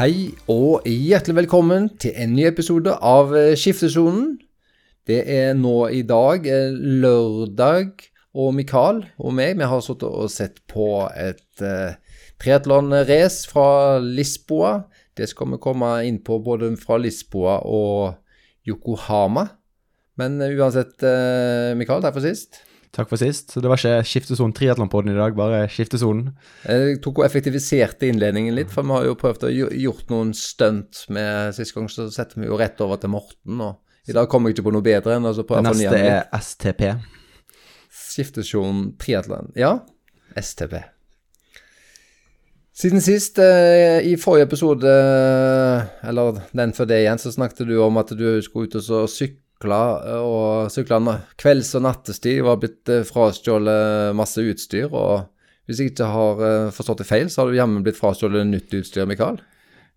Hei og hjertelig velkommen til en ny episode av eh, Skiftesonen. Det er nå i dag eh, lørdag, og Mikael og meg vi har sittet og sett på et uh, triatlonrace fra Lisboa. Det skal vi komme inn på både fra Lisboa og Yokohama. Men uh, uansett, uh, Mikael, takk for sist. Takk for sist. Så det var ikke Skiftesonen triatlonpodden i dag, bare Skiftesonen. Jeg tok og effektiviserte innledningen litt, for vi har jo prøvd å gjort noen stunt med Sist gang så setter vi jo rett over til Morten. og i dag kommer jeg ikke på noe bedre enn å prøve å fornye Det neste er STP Skiftesonen triatlon. Ja, STP. Siden sist, eh, i forrige episode, eh, eller den før det igjen, så snakket du om at du skulle ut og sykle, og sykla kvelds- og nattestid. var blitt eh, frastjålet masse utstyr. og Hvis jeg ikke har eh, forstått det feil, så har du hjemme blitt frastjålet nytt utstyr, Mikael?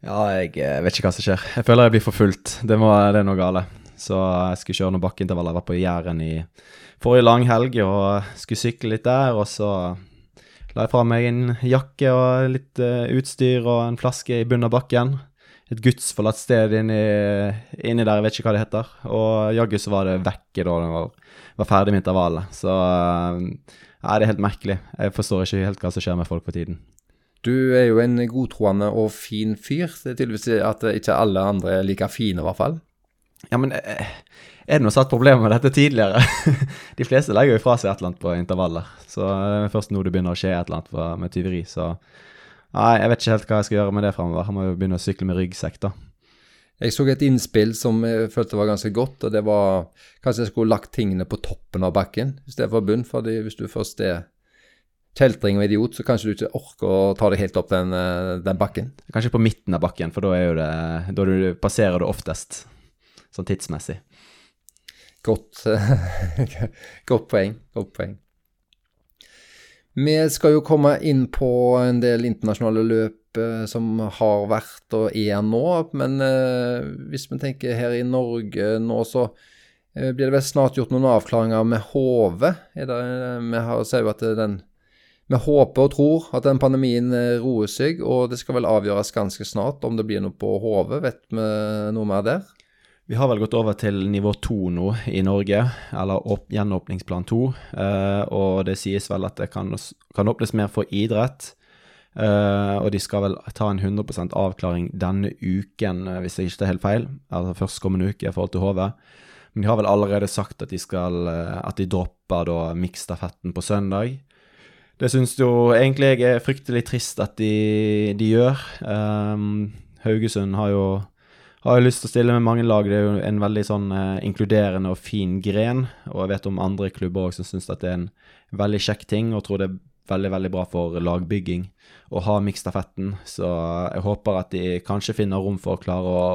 Ja, jeg eh, vet ikke hva som skjer. Jeg føler jeg blir forfulgt. Det, det er noe gale. Så jeg skulle kjøre noen bakkeintervaller. Jeg var på Jæren i forrige langhelg og skulle sykle litt der. Og så la jeg fra meg en jakke og litt utstyr og en flaske i bunnen av bakken. Et gudsforlatt sted inni, inni, der, jeg vet ikke hva det heter. Og jaggu så var det vekke da den var, var ferdig med intervallet. Så uh, ja, det er helt merkelig. Jeg forstår ikke helt hva som skjer med folk for tiden. Du er jo en godtroende og fin fyr. Det er tydeligvis at ikke alle andre er like fine, i hvert fall. Ja, men eh, er det noe satt problem med dette tidligere? De fleste legger jo fra seg et eller annet på intervaller. Så det er først nå det begynner å skje et eller annet med tyveri. Så nei, jeg vet ikke helt hva jeg skal gjøre med det framover. Han må jo begynne å sykle med ryggsekk, da. Jeg så et innspill som jeg følte var ganske godt, og det var kanskje jeg skulle lagt tingene på toppen av bakken i stedet for bunn. fordi hvis du først er kjeltring og idiot, så kanskje du ikke orker å ta det helt opp den, eh, den bakken. Kanskje på midten av bakken, for da er det Da du passerer du oftest sånn tidsmessig. Godt, godt poeng. Godt poeng. Vi skal jo komme inn på en del internasjonale løp eh, som har vært og er nå, men eh, hvis vi tenker her i Norge nå, så eh, blir det vel snart gjort noen avklaringer med HV. Vi ser jo at den vi håper og tror at den pandemien roer seg, og det skal vel avgjøres ganske snart om det blir noe på HV. Vet vi noe mer der? Vi har vel gått over til nivå to nå i Norge, eller gjenåpningsplan to. Eh, og det sies vel at det kan, kan åpnes mer for idrett. Eh, og de skal vel ta en 100 avklaring denne uken, eh, hvis jeg ikke tar helt feil. Altså førstkommende uke i forhold til HV. Men de har vel allerede sagt at de, skal, eh, at de dropper da miksstafetten på søndag. Det syns jo egentlig jeg er fryktelig trist at de, de gjør. Eh, Haugesund har jo har jeg lyst til å stille med mange lag. Det er jo en veldig sånn eh, inkluderende og fin gren. Og jeg vet om andre klubber også som syns at det er en veldig kjekk ting, og tror det er veldig veldig bra for lagbygging å ha miksstafetten. Så jeg håper at de kanskje finner rom for å klare å,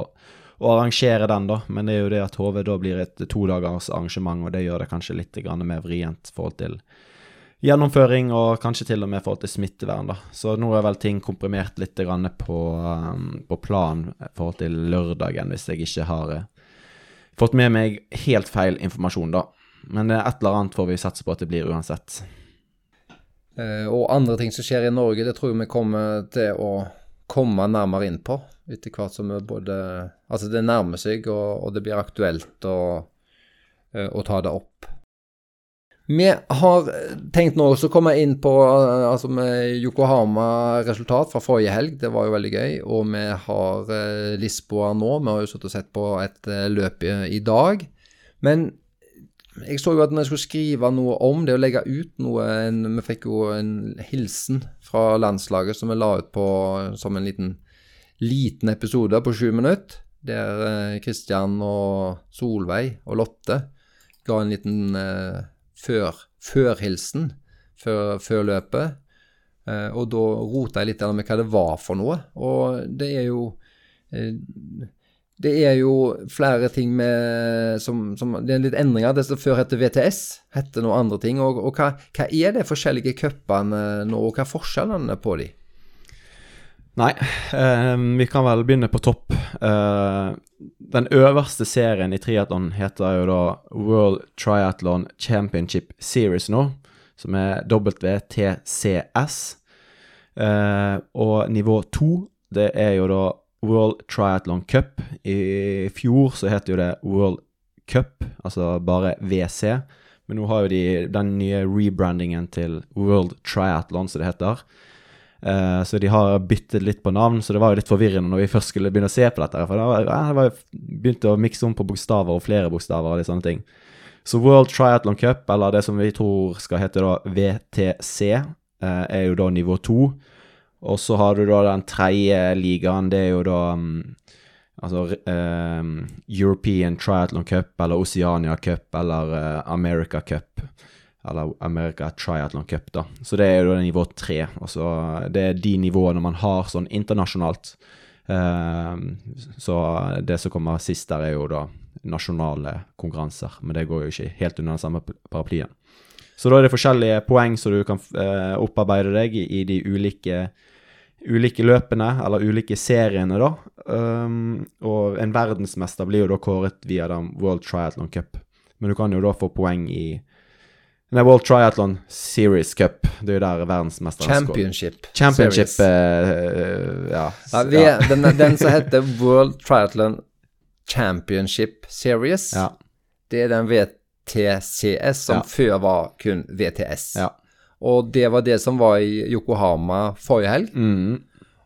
å arrangere den, da. Men det er jo det at HV da blir et todagers arrangement, og det gjør det kanskje litt mer vrient i forhold til gjennomføring og kanskje til og med forhold til smittevern. da. Så nå er vel ting komprimert litt på, um, på plan i forhold til lørdagen, hvis jeg ikke har uh, fått med meg helt feil informasjon, da. Men uh, et eller annet får vi satse på at det blir uansett. Uh, og andre ting som skjer i Norge, det tror jeg vi kommer til å komme nærmere inn på etter hvert som både Altså, det nærmer seg, og, og det blir aktuelt å ta det opp. Vi har tenkt nå å komme inn på altså med Yokohama-resultat fra forrige helg. Det var jo veldig gøy. Og vi har eh, Lisboa nå. Vi har jo sittet og sett på et eh, løp i, dag. Men jeg så jo at når jeg skulle skrive noe om det å legge ut noe en, Vi fikk jo en hilsen fra landslaget som vi la ut på som en liten, liten episode på sju minutter. Der Kristian eh, og Solveig og Lotte ga en liten eh, før, hilsen før, før løpet. Eh, og da rota jeg litt med hva det var for noe. Og det er jo eh, det er jo flere ting med som, som, Det er litt endringer. Det som før het VTS, heter nå andre ting. Og, og hva, hva, er de forskjellige cupene nå, og hva er forskjellene på de? Nei, eh, vi kan vel begynne på topp. Eh, den øverste serien i triatlon heter jo da World Triathlon Championship Series nå, som er WTCS. Eh, og nivå to, det er jo da World Triathlon Cup. I fjor så het jo det World Cup, altså bare WC. Men nå har jo de den nye rebrandingen til World Triathlon, som det heter. Eh, så de har byttet litt på navn, så det var jo litt forvirrende når vi først skulle begynne å se på dette. For da var, ja, det var begynte å mikse om på bokstaver og flere bokstaver og litt sånne ting. Så World Triathlon Cup, eller det som vi tror skal hete da VTC, eh, er jo da nivå to. Og så har du da den tredje ligaen, det er jo da um, altså um, European Triathlon Cup, eller Oceania Cup, eller uh, America Cup. Eller America Triathlon Cup, da. Så det er jo nivå tre. Altså, det er de nivåene man har sånn internasjonalt. Um, så det som kommer sist der, er jo da nasjonale konkurranser. Men det går jo ikke helt under den samme paraplyen. Så da er det forskjellige poeng som du kan uh, opparbeide deg i, de ulike ulike løpene, eller ulike seriene, da. Um, og en verdensmester blir jo da kåret via den World Triathlon Cup. Men du kan jo da få poeng i Nei, World Triathlon Series Cup. Det er jo der verdensmesteren Championship. Championship, uh, ja. ja, vi, ja. Den, den, som heter World Triathlon Championship Series, ja. det er den VTCS, som før var kun VTS. Ja. Og det var det som var i Yokohama forrige helg. Mm.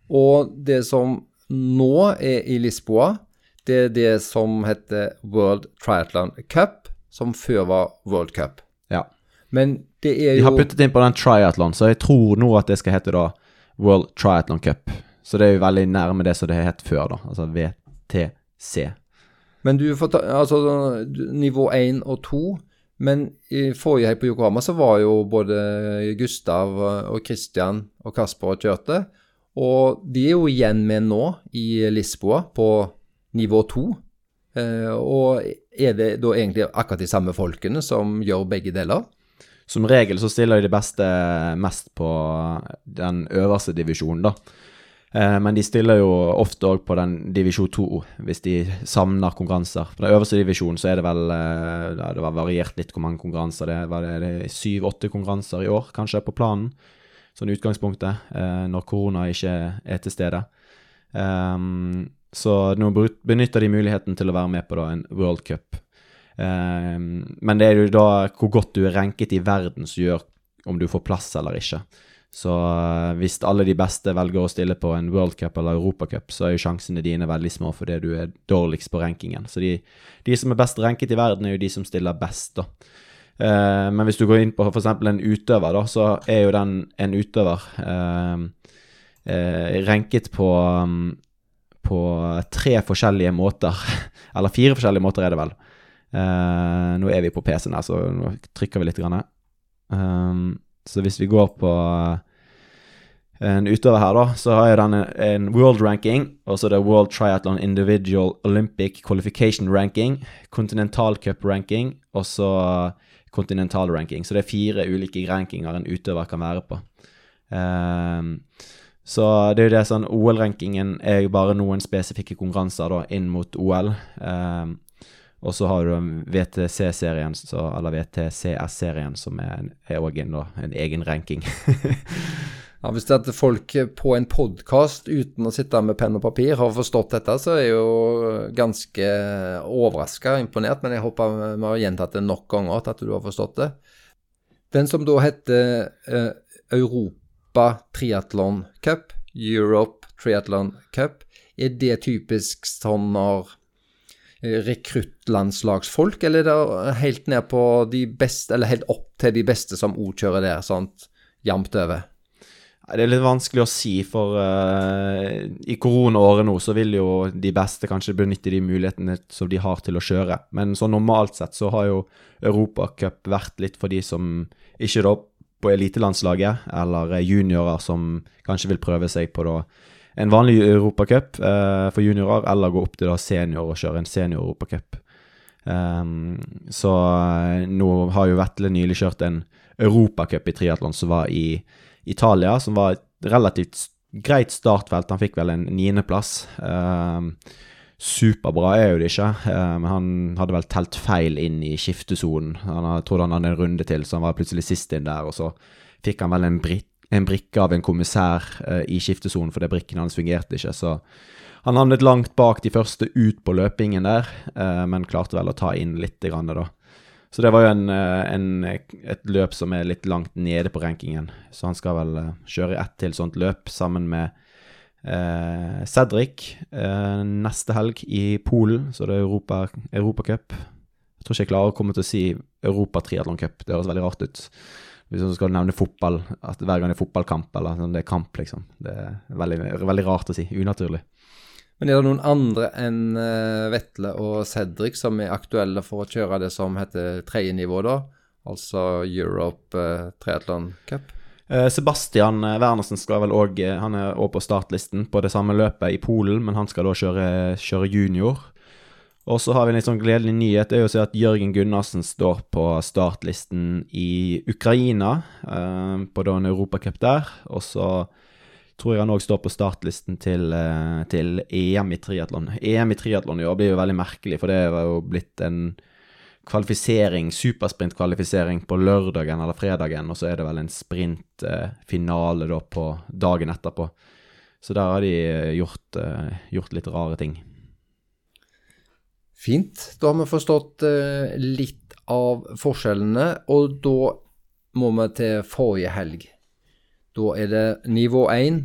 Og det som nå er i Lisboa, det er det som heter World Triathlon Cup, som før var World Cup. Men det er jo De har puttet inn på den triathlon, så jeg tror nå at det skal hete da World Triathlon Cup. Så det er jo veldig nærme det som det het før, da. Altså VTC. Men du får ta Altså nivå 1 og 2 men i forrige helg på Yokohama så var jo både Gustav og Christian og Kasper og kjørte. Og de er jo igjen med nå i Lisboa på nivå to. Eh, og er det da egentlig akkurat de samme folkene som gjør begge deler? Som regel så stiller de beste mest på den øverste divisjonen, da. Eh, men de stiller jo ofte òg på den divisjon 2 hvis de savner konkurranser. På den øverste divisjonen så er det vel eh, Det var variert litt hvor mange konkurranser det. Var det syv-åtte konkurranser i år, kanskje, på planen? Sånn utgangspunktet, eh, når korona ikke er til stede. Så nå benytter de muligheten til å være med på en World Cup. Um, men det er jo da hvor godt du er ranket i verden som gjør om du får plass eller ikke. Så uh, hvis alle de beste velger å stille på en World Cup eller Europacup, så er jo sjansene dine veldig små fordi du er dårligst på rankingen. Så de, de, som er best ranket i verden, er jo de som stiller best, da. Uh, men hvis du går inn på f.eks. en utøver, da, så er jo den en utøver uh, ranket på um, på tre forskjellige måter. Eller fire forskjellige måter, er det vel. Nå er vi på PC-en her, så nå trykker vi litt. Grann. Um, så hvis vi går på eh, en utøver her, da, så har jeg den en world ranking, og så er det World Triathlon Individual Olympic Qualification Ranking, Continental Cup Ranking, og så Continental Ranking. Så det er fire ulike rankinger en utøver kan være på. Um, så det er jo det sånn OL-rankingen er jo bare noen spesifikke konkurranser da, inn mot OL. Um, og så har du VTC-serien, eller VTCS-serien, som er òg en, en, egen ranking. ja, Hvis det er folk på en podkast uten å sitte med penn og papir har forstått dette, så er jeg jo ganske overraska og imponert. Men jeg håper vi har gjentatt det nok ganger at du har forstått det. Den som da heter eh, Europa Triathlon Cup, Europe Triathlon Cup, er det typisk sånn når rekruttlandslagsfolk, eller er det helt ned på de beste, eller helt opp til de beste som òg kjører der, sånt jevnt over? Det er litt vanskelig å si, for uh, i koronaåret nå så vil jo de beste kanskje benytte de mulighetene som de har til å kjøre. Men sånn normalt sett så har jo Europacup vært litt for de som ikke da på elitelandslaget, eller juniorer som kanskje vil prøve seg på da en vanlig europacup eh, for juniorer, eller gå opp til da senior og kjøre en senior-europacup. Um, så uh, nå har jo Vetle nylig kjørt en europacup i triatlon som var i Italia, som var et relativt greit startfelt. Han fikk vel en niendeplass. Um, superbra er jo det ikke, men men han hadde vel telt feil inn i skiftesonen. Han trodde han hadde en runde til, så han var plutselig sist inn der, og så fikk han vel en britt en brikke av en kommissær uh, i skiftesonen fordi brikken hans fungerte ikke. Så Han havnet langt bak de første ut på løpingen der, eh, men klarte vel å ta inn litt, grann, da. Så det var jo en, eh, en, et løp som er litt langt nede på rankingen. Så han skal vel eh, kjøre ett til sånt løp sammen med eh, Cedric eh, neste helg i Polen. Så det er Europa, Europacup. Jeg tror ikke jeg klarer å komme til å si Europa Triatlon Cup. Det høres veldig rart ut. Hvis du skal nevne fotball, at hver gang det er fotballkamp, eller sånn, det er kamp, liksom. Det er veldig, veldig rart å si. Unaturlig. Men er det noen andre enn uh, Vetle og Cedric som er aktuelle for å kjøre det som heter tredje nivå, da? Altså Europe eh, Triathlon Cup? Uh, Sebastian Wernersen skal vel òg Han er òg på startlisten på det samme løpet i Polen, men han skal da kjøre, kjøre junior. Og så har vi en litt sånn gledelig nyhet. Det er jo å si at Jørgen Gunnarsen står på startlisten i Ukraina, på da en europacup der. Og så tror jeg han òg står på startlisten til, eh, til, EM i triatlon. EM i triatlon i år blir jo veldig merkelig, for det var jo blitt en kvalifisering, supersprintkvalifisering på lørdagen eller fredagen, og så er det vel en sprintfinale da på dagen etterpå. Så der har de eh, gjort, eh, gjort litt rare ting. Fint. Da har vi forstått litt av forskjellene, og da må vi til forrige helg. Da er det nivå 1,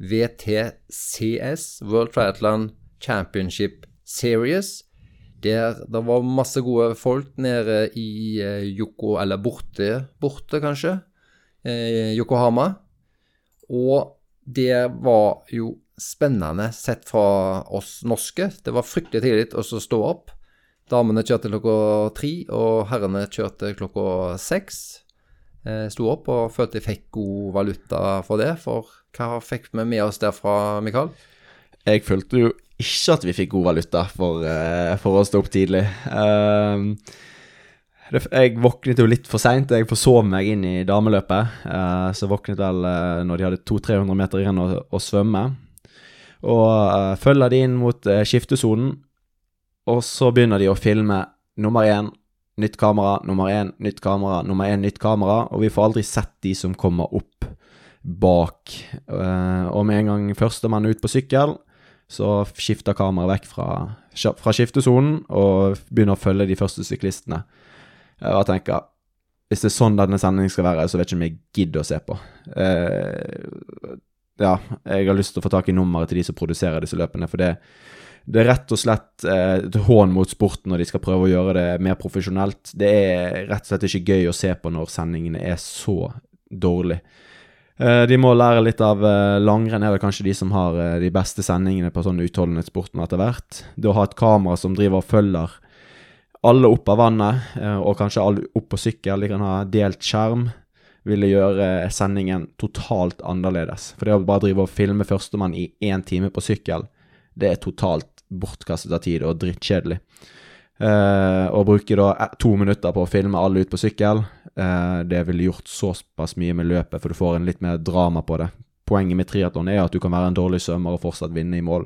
VTCS, World Triathlon Championship Series. Der det var masse gode folk nede i eh, Yoko, eller borte, borte kanskje, eh, Yokohama. Og det var jo spennende sett fra oss norske. Det var fryktelig tidlig å stå opp. Damene kjørte klokka tre, og herrene kjørte klokka seks. Eh, sto opp og følte jeg fikk god valuta for det. For hva fikk vi med oss derfra, Mikael? Jeg følte jo ikke at vi fikk god valuta for, uh, for å stå opp tidlig. Uh, jeg våknet jo litt for seint. Jeg forsov meg inn i dameløpet. Uh, så våknet vel når de hadde 200-300 meter igjen å, å svømme. Og følger de inn mot skiftesonen, og så begynner de å filme nummer én, nytt kamera, nummer én, nytt kamera, nummer én, nytt kamera, og vi får aldri sett de som kommer opp bak. Uh, og med en gang førstemann ut på sykkel, så skifter kameraet vekk fra, fra skiftesonen og begynner å følge de første syklistene. Og tenker hvis det er sånn denne sendingen skal være, så vet ikke om jeg gidder å se på. Uh, ja, jeg har lyst til å få tak i nummeret til de som produserer disse løpene, for det det er rett og slett eh, et hån mot sporten når de skal prøve å gjøre det mer profesjonelt. Det er rett og slett ikke gøy å se på når sendingene er så dårlige. Eh, de må lære litt av eh, langrenn, er vel kanskje de som har de beste sendingene på sånn utholdenhetssporten etter hvert. Det å ha et kamera som driver og følger alle opp av vannet, og kanskje alle opp på sykkel, de kan ha delt skjerm ville gjøre sendingen totalt annerledes. For det å bare drive og filme førstemann i én time på sykkel, det er totalt bortkastet av tid og drittkjedelig. Uh, å bruke da to minutter på å filme alle ut på sykkel, uh, det ville gjort såpass mye med løpet, for du får en litt mer drama på det. Poenget med triatlon er at du kan være en dårlig svømmer og fortsatt vinne i mål.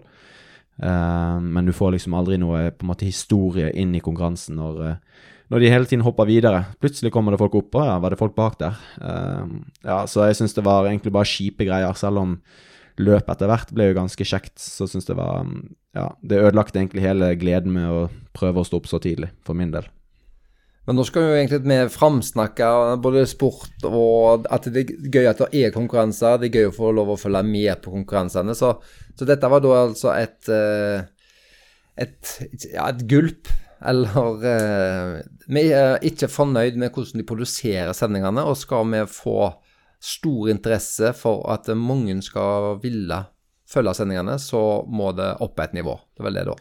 Uh, men du får liksom aldri noe på en måte historie inn i konkurransen når, når de hele tiden hopper videre. Plutselig kommer det folk opp, og ja, var det folk bak der? ja, så jeg syns det var egentlig bare kjipe greier, selv om løpet etter hvert ble jo ganske kjekt, så syns det var Ja, det ødelagte egentlig hele gleden med å prøve å stå opp så tidlig, for min del. Men nå skal vi jo egentlig framsnakke både sport og at det er gøy at det er konkurranser. Det er gøy å få lov å følge med på konkurransene. Så, så dette var da altså et, et, et, ja, et gulp. Eller eh, Vi er ikke fornøyd med hvordan de produserer sendingene, og skal vi få stor interesse for at mange skal ville følge sendingene, så må det opp et nivå. Det er vel det, da.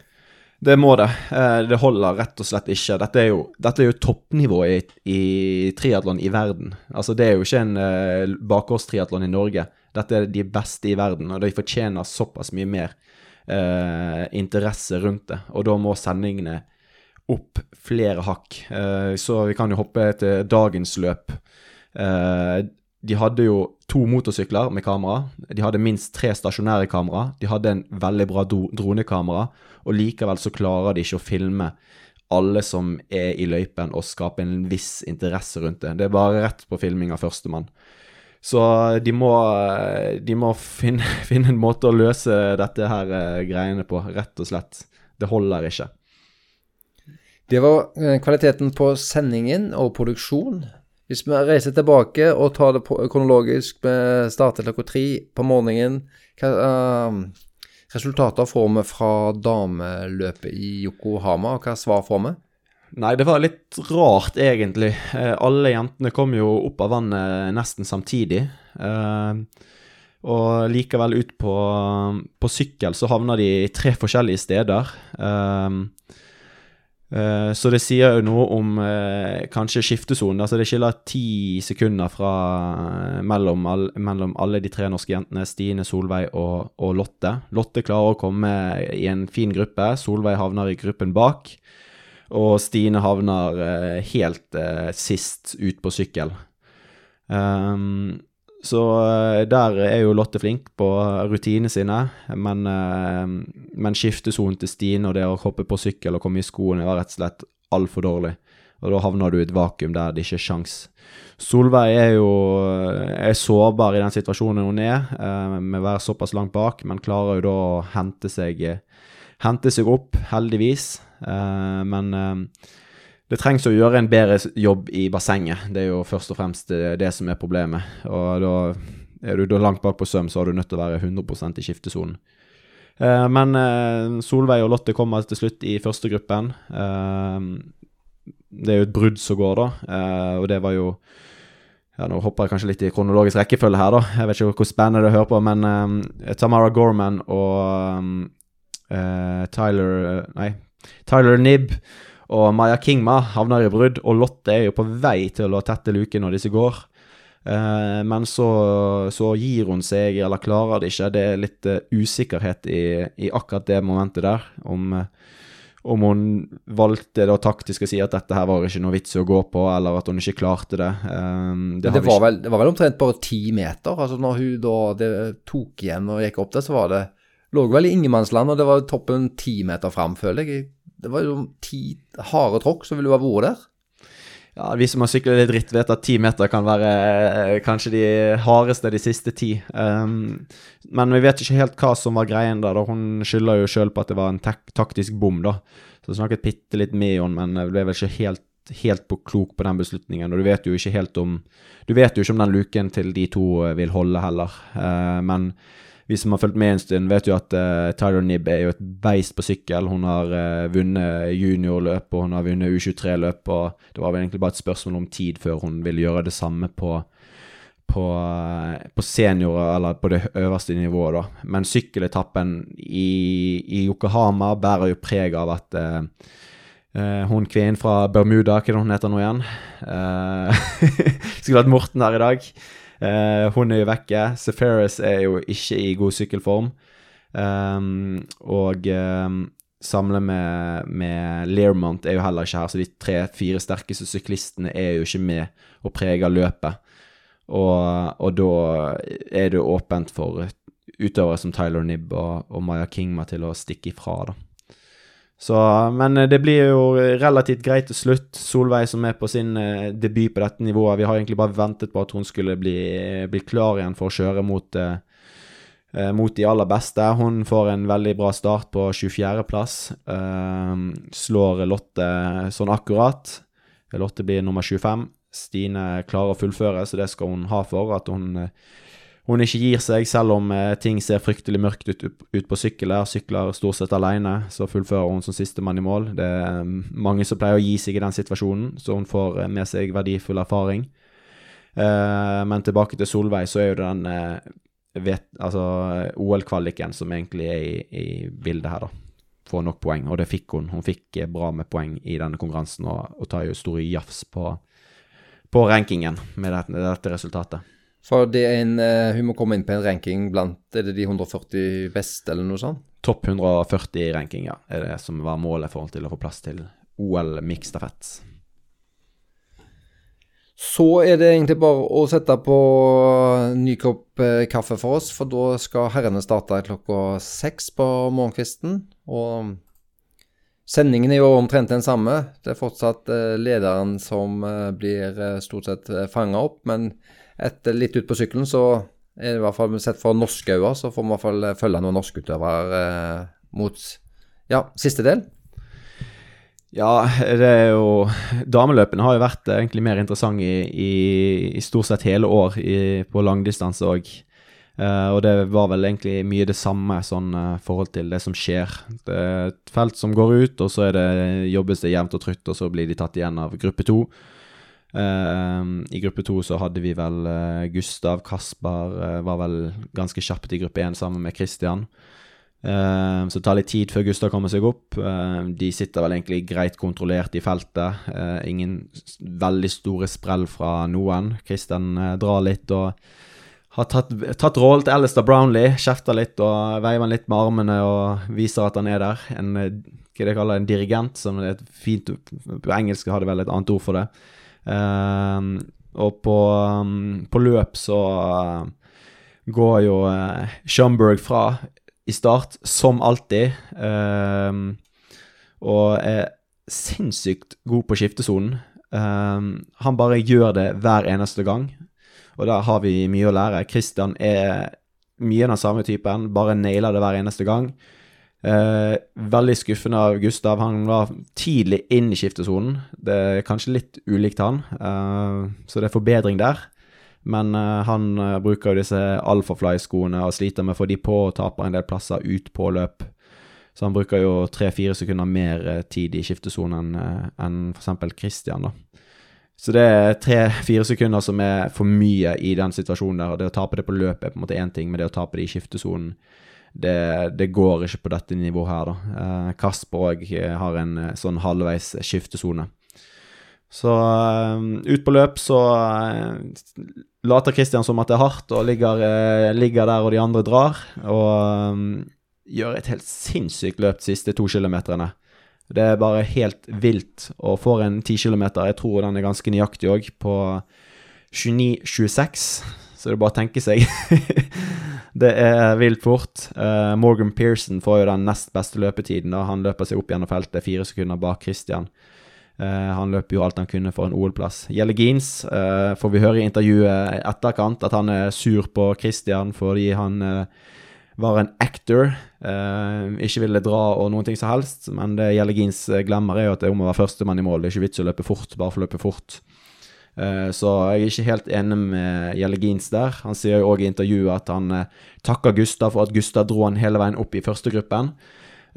Det må det. Eh, det holder rett og slett ikke. Dette er jo, dette er jo toppnivået i, i triatlon i verden. Altså, det er jo ikke en uh, bakgårdstriatlon i Norge. Dette er de beste i verden, og de fortjener såpass mye mer uh, interesse rundt det. Og da må sendingene opp flere hakk. Uh, så vi kan jo hoppe til dagens løp. Uh, de hadde jo to motorsykler med kamera. De hadde minst tre stasjonære kamera. De hadde en veldig bra dronekamera, og likevel så klarer de ikke å filme alle som er i løypen, og skape en viss interesse rundt det. Det er bare rett på filming av førstemann. Så de må, de må finne, finne, en måte å løse dette her eh, greiene på, rett og slett. Det holder ikke. Det var eh, kvaliteten på sendingen og produksjon. Hvis vi reiser tilbake og tar det kronologisk, med starter klokka tre på morgenen Hva uh, resultater får vi fra dameløpet i Yokohama, og hva svar får vi? Nei, det var litt rart, egentlig. Eh, alle jentene kom jo opp av vannet nesten samtidig. Og likevel ut på, på sykkel så havna de i tre forskjellige steder. Eh så det sier jo noe om eh, kanskje skiftesonen. Altså det skiller ti sekunder fra, eh, mellom, all, mellom, alle de tre norske jentene, Stine, Solveig og, og Lotte. Lotte klarer å komme i en fin gruppe. Solveig havner i gruppen bak. Og Stine havner eh, helt eh, sist ut på sykkel. Um, så eh, der er jo Lotte flink på rutinene sine, men, uh, men skiftesonen til Stine og det å hoppe på sykkel og komme i skoene var rett og slett altfor dårlig. Og da havner du i et vakuum der det ikke er sjans. Solveig er jo er sårbar i den situasjonen hun er, med å være såpass langt bak, men klarer jo da å hente seg, hente seg opp, heldigvis. Eh, men eh, det trengs å gjøre en bedre jobb i bassenget. Det er jo først og fremst det, det som er problemet. Og da er du da langt bak på søm, så har du nødt til å være 100 i skiftesonen. Uh, men uh, Solveig og Lotte kommer til slutt i første gruppen. Det er jo et brudd som går, da. og det var jo ja, Nå hopper jeg kanskje litt i kronologisk rekkefølge her, da. Jeg vet ikke hvor spennende det er å høre på, men Tamara Gorman og Tyler Nei, Tyler Nibb og Maya Kingma havner i brudd, og Lotte er jo på vei til å tette luken når disse går. Uh, men så, så, gir hun seg, eller klarer det ikke. Det er litt uh, usikkerhet i, i, akkurat det momentet der. Om, uh, om hun valgte da taktisk å si at dette her var ikke noe vits i å gå på, eller at hun ikke klarte det. det, det, var vel, det, var vel, omtrent bare ti meter. altså Når hun da det tok igjen og gikk opp der, så var det lå vel i ingenmannsland, og det var toppen ti meter fram, føler jeg. Det var jo ti harde tråkk som ville jo ha vært der. Ja, Vi som har syklet litt dritt, vet at ti meter kan være eh, kanskje de hardeste de siste ti. Um, men vi vet ikke helt hva som var greien der. da. Hun skylder jo sjøl på at det var en taktisk bom, da. Så snakket bitte litt med henne, men ble vel ikke helt, helt på klok på den beslutningen. Og du vet jo ikke helt om Du vet jo ikke om den luken til de to vil holde heller. Uh, men vi som har fulgt med en stund, vet jo at uh, Tyler Nibb er jo et beist på sykkel. Hun har uh, vunnet juniorløp og hun har vunnet U23-løp. og Det var vel egentlig bare et spørsmål om tid før hun ville gjøre det samme på, på, uh, på seniorer, eller på det øverste nivået, da. Men sykkeletappen i, i Yokohama bærer jo preg av at hun kvinnen fra Bermuda, hva er det hun heter nå igjen? skulle hatt Morten her i dag. Uh, hun er jo vekke. Seferis er jo ikke i god sykkelform. Um, og um, samle med, med Learmont er jo heller ikke her, så de tre-fire sterkeste syklistene er jo ikke med og preger løpet. Og, og da er det åpent for utøvere som Tyler Nibb og, og Maya Kingma til å stikke ifra, da. Så, men eh, det blir jo relativt greit til slutt. Solveig som er på sin eh, debut på dette nivået. Vi har egentlig bare ventet på at hun skulle bli, bli klar igjen for å kjøre mot, eh, eh mot de aller beste. Hun får en veldig bra start på 24.-plass. Eh, slår Lotte sånn akkurat. Lotte blir nummer 25. Stine klarer å fullføre, så det skal hun ha for. At hun hun ikke gir seg, selv om eh, ting ser fryktelig mørkt ut, ut på sykkelet. Sykler stort sett alene, så fullfører hun som sistemann i mål. Det er um, mange som pleier å gi seg i den situasjonen, så hun får eh, med seg verdifull erfaring. Eh, men tilbake til Solveig, så er jo den altså, OL-kvaliken som egentlig er i, i, bildet her, da. Får nok poeng, og det fikk hun. Hun fikk bra med poeng i denne konkurransen, og, og tar jo store jafs på, på rankingen med dette, dette resultatet. For det er en, uh, hun må komme inn på en ranking blant Er det de 140 beste, eller noe sånt? Topp 140 i ranking, ja. Er det som var målet i forhold til å få plass til OL miksstafett. Så er det egentlig bare å sette på ny kopp eh, kaffe for oss, for da skal herrene starte klokka seks på morgenkvisten. Og sendingen er jo omtrent den samme. Det er fortsatt eh, lederen som blir stort sett fanga opp, men et, litt ut på sykkelen, så i hvert fall sett fra norske øyne, så får vi i hvert fall følge noen norskutøvere eh, mot ja, siste del. Ja, det er jo Dameløpene har jo vært egentlig mer interessant i, i, i stort sett hele år i, på langdistanse òg. Uh, eh, og det var vel egentlig mye det samme sånn uh, forhold til det som skjer. Det er et felt som går ut, og så det, jobbes det jevnt og trutt, og så blir de tatt igjen av gruppe to. Uh, I gruppe to så hadde vi vel Gustav Kasper var vel ganske kjapt i gruppe én sammen med Christian. Så det tar litt tid før Gustav kommer seg opp. De sitter vel egentlig greit kontrollert i feltet. Ingen veldig store sprell fra noen. Christian drar litt og har tatt, tatt rollen til Alistair Brownlee. Kjefter litt og veiver litt med armene og viser at han er der. En, hva de kaller en dirigent, som er et fint På engelsk har de vel et annet ord for det. Og på, um, på, løp så går jo Schumberg fra i start, som alltid. Um, og er sinnssykt god på skiftesonen. Um, han bare gjør det hver eneste gang, og der har vi mye å lære. Christian er mye av den samme typen, bare nailer det hver eneste gang. Uh, veldig skuffende av Gustav. Han var tidlig inn i skiftesonen. Det er kanskje litt ulikt han, eh, så det er forbedring der. Men eh, han uh, bruker jo disse Alphafly-skoene og sliter med å få de på og taper en del plasser ut på løp. Så han bruker jo tre-fire sekunder mer uh, tid i skiftesonen enn en f.eks. Christian. da. Så det er tre-fire sekunder som er for mye i den situasjonen der. Det å tape det på løpet er på en måte én ting, men det å tape det i skiftesonen det, det, går ikke på dette nivået her, da. Kasper òg har en sånn halvveis skiftesone. Så ut på løp så later Kristian som at det er hardt, og ligger, eh, ligger der og de andre drar. Og gjør et helt sinnssykt løp de siste to kilometerne. Det er bare helt vilt. Og får en ti kilometer, jeg tror den er ganske nøyaktig òg, på 29,26. Så det er bare å tenke seg. det er vilt fort. Uh, Morgan Pearson får jo den nest beste løpetiden. da Han løper seg opp gjennom feltet, fire sekunder bak Christian. Uh, han løper jo alt han kunne for en OL-plass. Jelegins uh, får vi høre i intervjuet etterkant at han er sur på Christian fordi han var en actor, ikke ville dra og noen ting som helst. Men det Jelegins glemmer, er jo at det er om å være førstemann i mål. Det er ikke vits å løpe fort bare for å løpe fort. Så jeg er ikke helt enig med Jellegins der. Han sier jo òg i intervjuet at han takker Gustav for at Gustav dro han hele veien opp i førstegruppen.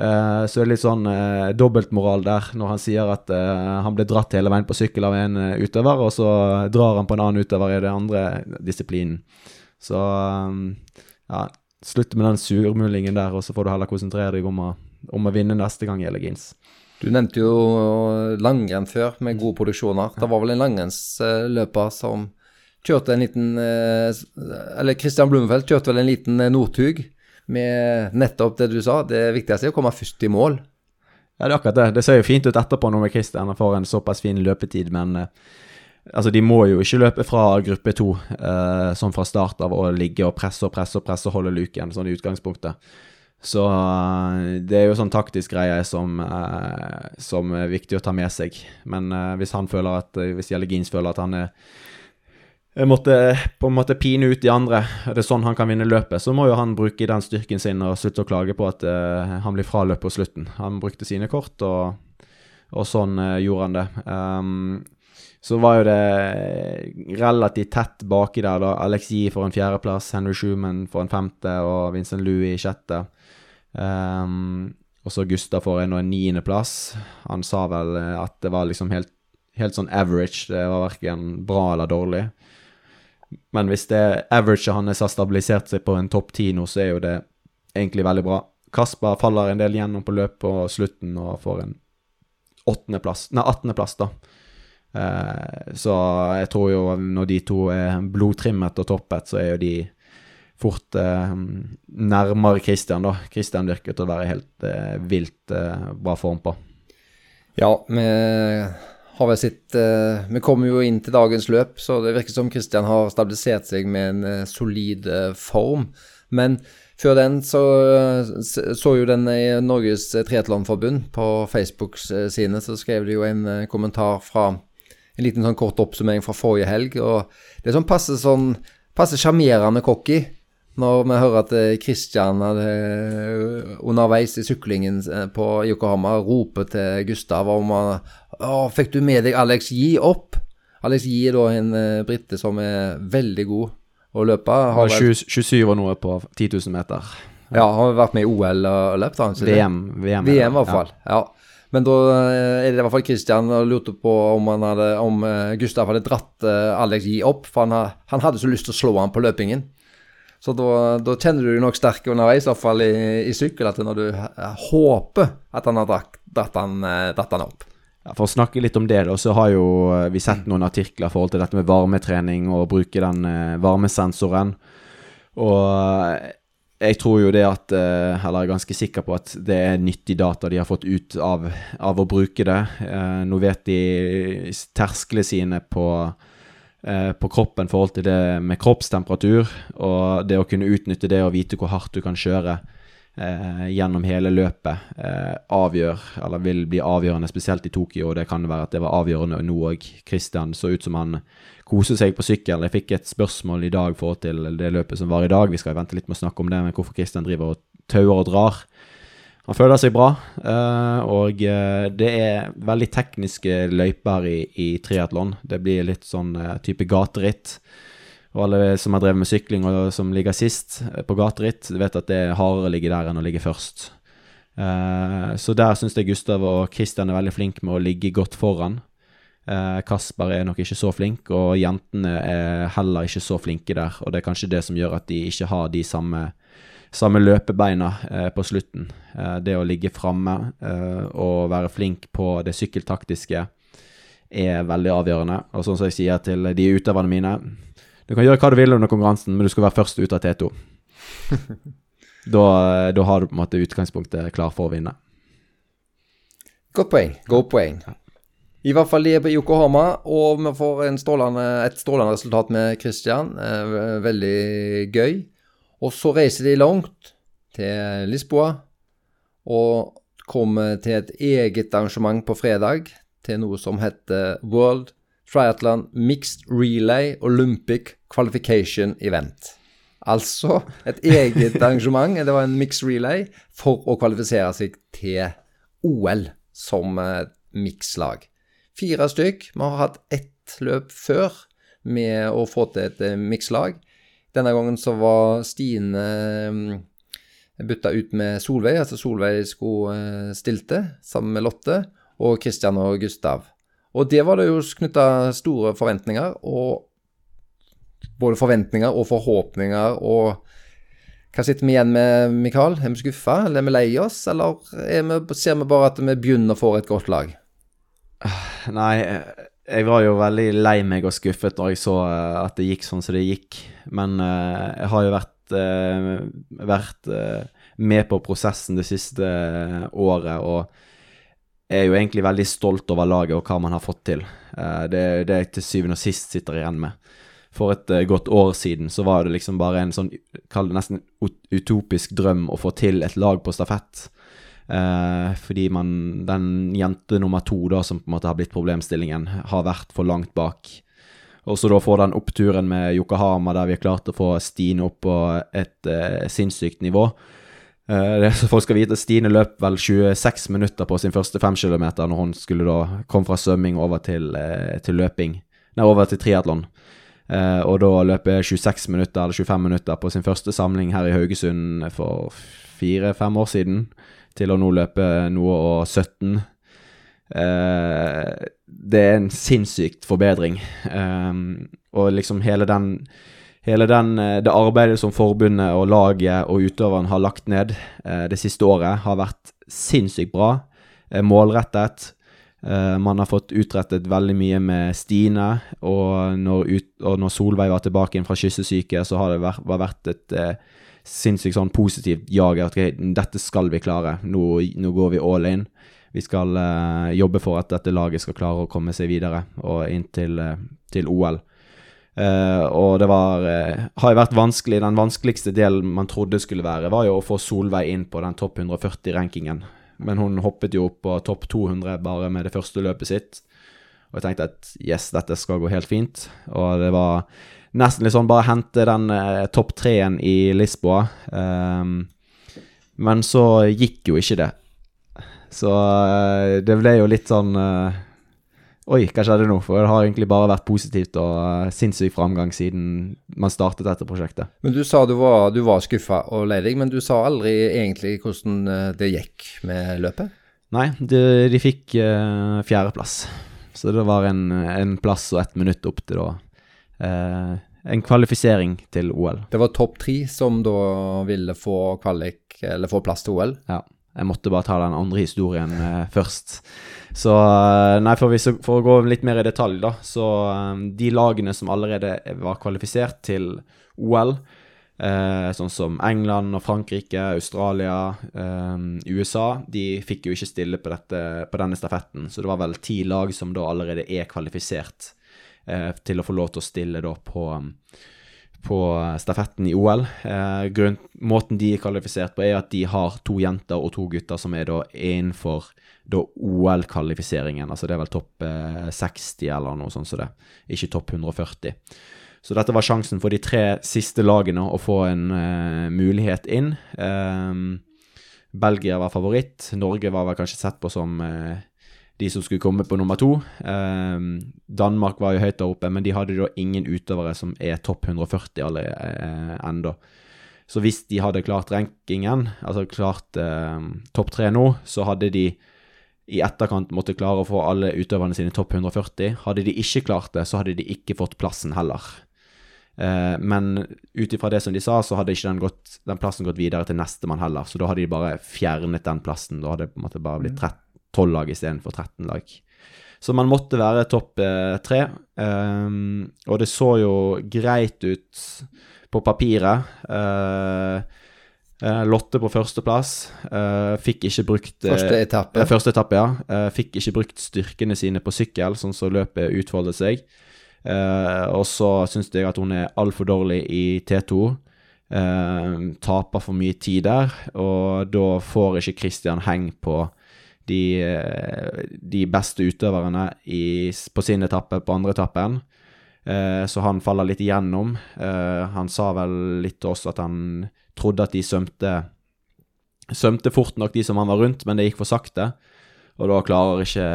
Uh, så det er litt sånn dobbeltmoral der, når han sier at han ble dratt hele veien på sykkel av en utøver, og så drar han på en annen utøver i den andre disiplinen. Så ja, slutt med den surmulingen der, og så får du heller konsentrere deg om å, om å vinne neste gang, Jelegins. Du nevnte jo langrenn før, med gode produksjoner. Det var vel en langrennsløper som kjørte en liten Eller Christian Blumfeldt kjørte vel en liten Northug med nettopp det du sa. Det viktigste er å komme først i mål. Ja, det er akkurat det. Det ser jo fint ut etterpå når Christian får en såpass fin løpetid, men altså, de må jo ikke løpe fra gruppe to eh, sånn fra start av å ligge og presse og presse og presse og holde luken, sånn i utgangspunktet. Så uh, det er jo sånn taktisk greie som, som, er viktig å ta med seg. Men hvis han føler at, hvis Jellegins føler at han er måtte på en måte pine ut de andre. Det er sånn han kan vinne løpet. Så må jo han bruke den styrken sin og slutte å klage på at uh, han blir fraløpt på slutten. Han brukte sine kort, og, og sånn uh, gjorde han det. Um, så var jo det relativt tett baki der, da. Alexi for en fjerdeplass, Henry Schumann for en femte og Vincent Louis i sjette. Um, og så Gustav får en og en niendeplass. Han sa vel eh, at det var liksom helt, helt sånn average. Det var verken bra eller dårlig. Men hvis det average hans har stabilisert seg på en topp ti nå, så er jo det egentlig veldig bra. Kasper faller en del gjennom på løpet på slutten og får en åttendeplass, nei, attendeplass, da. Eh, så jeg tror jo når de to er blodtrimmet og toppet, så er jo de fort eh, nærmere Christian, da. Christian virker til å være helt eh, vilt eh, bra form på. Ja, vi har vel sitt uh, Vi kommer jo inn til dagens løp, så det virker som Kristian har stabilisert seg med en uh, solid uh, form. Men før den så så jo den i Norges Triatlonforbund på Facebooks sine, så skrev de jo en kommentar fra en liten sånn kort oppsummering fra forrige helg. og Det er sånn passe sånn passer sjarmerende cocky når vi hører at Kristian underveis i syklingen eh, på Yokohama roper til Gustav om han 'Fikk du med deg Alex Gi opp?' Alex Gi er da en brite som er veldig god å løpe. Har 20, 27 og noe på 10 000 meter. Ja, har vært med i OL og løpt, han. VM, VM, VM, i hvert fall. Ja. ja. Men da er det i hvert fall Christian og lurte på om, han hadde, om Gustav hadde dratt Alex Gi opp, for han, han hadde så lyst til å slå han på løpingen. Så da, da, kjenner du deg nok sterk underveis, i hvert fall i, i sykkel, at når du håper at han har dratt, han, eh, han opp. Ja, for å snakke litt om det, da, så har jo eh, vi sett noen artikler i forhold til dette med varmetrening og bruke den eh, varmesensoren. Og jeg tror jo det at Eller er ganske sikker på at det er nyttig data de har fått ut av, av å bruke det. Nå vet de tersklene sine på på kroppen forhold til det med kroppstemperatur, og det å kunne utnytte det og vite hvor hardt du kan kjøre eh, gjennom hele løpet, eh, avgjør, eller vil bli avgjørende, spesielt i Tokyo. Og det kan være at det var avgjørende nå òg. Christian så ut som han koser seg på sykkel. Jeg fikk et spørsmål i dag forhold til det løpet som var i dag. Vi skal vente litt med å snakke om det, men hvorfor Christian driver og tauer og drar. Han føler seg bra, eh, og eh, det er veldig tekniske løyper i, i triatlon. Det blir litt sånn eh, type gateritt. Og alle som har drevet med sykling og som ligger sist på gateritt, vet at det er hardere å ligge der enn å ligge først. Så der syns jeg Gustav og Christian er veldig flinke med å ligge godt foran. Kasper er nok ikke så flink, og jentene er heller ikke så flinke der. Og det er kanskje det som gjør at de ikke har de samme samme løpebeina eh, på slutten. Eh, det å ligge framme eh, og være flink på det sykkeltaktiske er veldig avgjørende. Og sånn som jeg sier til de utøverne mine Du kan gjøre hva du vil under konkurransen, men du skal være først ut av T2. da, da, har du på en måte utgangspunktet klar for å vinne. Godt poeng. Godt poeng. I hvert fall de er på Yokohama, og vi får strålende, et strålende resultat med Christian. Veldig gøy. Og så reiser de langt, til Lisboa, og kommer til et eget arrangement på fredag, til noe som heter World Triathlon Mixed Relay Olympic Qualification Event. Altså et eget arrangement, det var en mixed relay, for å kvalifisere seg til OL som mixlag. Fire stykk. Vi har hatt ett løp før med å få til et mixlag. Denne gangen så var Stine mm, bytta ut med Solveig, altså Solveig skulle eh, stilte sammen med Lotte og Christian og Gustav. Og det var det jo knytta store forventninger, og både forventninger og forhåpninger og hva sitter vi igjen med, Mikael? Er vi skuffa, eller er vi lei oss, eller vi, ser vi bare at vi begynner å få et godt lag? Nei, jeg var jo veldig lei meg og skuffet når jeg så eh, at det gikk sånn som det gikk. Men uh, jeg har jo vært, uh, vært uh, med på prosessen det siste året, og er jo egentlig veldig stolt over laget og hva man har fått til. det er det jeg til syvende og sist sitter igjen med. For et godt år siden så var det liksom bare en sånn, kall det nesten utopisk drøm å få til et lag på stafett. Eh, fordi man, den jente nummer to da, som på en måte har blitt problemstillingen, har vært for langt bak. Og så da får den oppturen med Yokohama, der vi har klart å få Stine opp på et eh, sinnssykt nivå. Eh, det, så folk skal vite Stine løp vel 26 minutter på sin første 5 km når hun skulle da komme fra svømming over til, eh, til løping. Nei, over til triatlon. Eh, og da løper 26 minutter eller 25 minutter på sin første samling her i Haugesund for fire-fem år siden til å nå løpe noe og 17. Eh, det er en sinnssykt forbedring. Eh, og liksom hele den Hele den, eh, det arbeidet som forbundet og laget og utøveren har lagt ned eh, det siste året, har vært sinnssykt bra. Eh, målrettet. Eh, man har fått utrettet veldig mye med Stine, og når, ut, og når Solveig var tilbake inn fra kyssesyke, så har det vært, vært et sinnssykt sånn positivt jag. At dette skal vi klare. Nå, nå, går vi all in. Vi skal uh, jobbe for at dette laget skal klare å komme seg videre og inn til, uh, til OL. Uh, eh, og det var har jo vært vanskelig. Den vanskeligste delen man trodde skulle være, var jo å få Solveig inn på den topp 140-rankingen. Men hun hoppet jo opp på topp 200 bare med det første løpet sitt. Og jeg tenkte at yes, dette skal gå helt fint. Og det var nesten litt sånn bare hente den eh, topp treen i Lisboa. Um, men så gikk jo ikke det. Så uh, det ble jo litt sånn uh, Oi, hva skjedde nå? For det har egentlig bare vært positivt og uh, sinnssyk framgang siden man startet dette prosjektet. Men du sa du var, du var skuffa og lei deg, men du sa aldri egentlig hvordan det gikk med løpet? Nei, de, de fikk fjerdeplass. Så det var en, en, plass og ett minutt opp til da uh, en kvalifisering til OL. Det var topp tre som da ville få kvalik, eller få plass til OL? Ja. Jeg måtte bare ta den andre historien eh, først. Så uh, nei, for, vi, for, å gå litt mer i detalj, da. Så um, de lagene som allerede var kvalifisert til OL, eh, sånn som England og Frankrike, Australia, eh, USA, de fikk jo ikke stille på, dette, på, denne stafetten. Så det var vel ti lag som da allerede er kvalifisert til å få lov til å stille da på um, på stafetten i OL. Eh, grunn, måten de er kvalifisert på, er at de har to jenter og to gutter som er da innenfor OL-kvalifiseringen. Altså det er vel topp eh, 60 eller noe sånt så det, ikke topp 140. Så dette var sjansen for de tre siste lagene å få en eh, mulighet inn. Eh, Belgia var favoritt. Norge var vel kanskje sett på som eh, de som skulle komme på nummer to. Eh, Danmark var jo høyt der oppe, men de hadde da ingen utøvere som er topp 140 alle eh, ennå. Så hvis de hadde klart rankingen, altså klart eh, topp tre nå, så hadde de i etterkant måtte klare å få alle utøverne sine topp 140. Hadde de ikke klart det, så hadde de ikke fått plassen heller. Eh, men ut ifra det som de sa, så hadde ikke den, gått, den plassen gått videre til nestemann heller. Så da hadde de bare fjernet den plassen. Da hadde det på en måte bare blitt 13 12 lag istedenfor 13 lag. Så man måtte være topp eh, tre. Um, og det så jo greit ut på papiret. Uh, uh, Lotte på førsteplass. Uh, fikk ikke brukt Første etappe. første etappe, ja. fikk ikke brukt styrkene sine på sykkel, sånn som løpet utfoldet seg. og så syns jeg at hun er altfor dårlig i T2. taper for mye tid der, og da får ikke Christian heng på de, eh, de beste utøverne i, på sin etappe på andre etappen. Eh, så han faller litt igjennom. Eh, han sa vel litt til oss at han trodde at de svømte, svømte fort nok, de som han var rundt, men det gikk for sakte. Og da klarer ikke,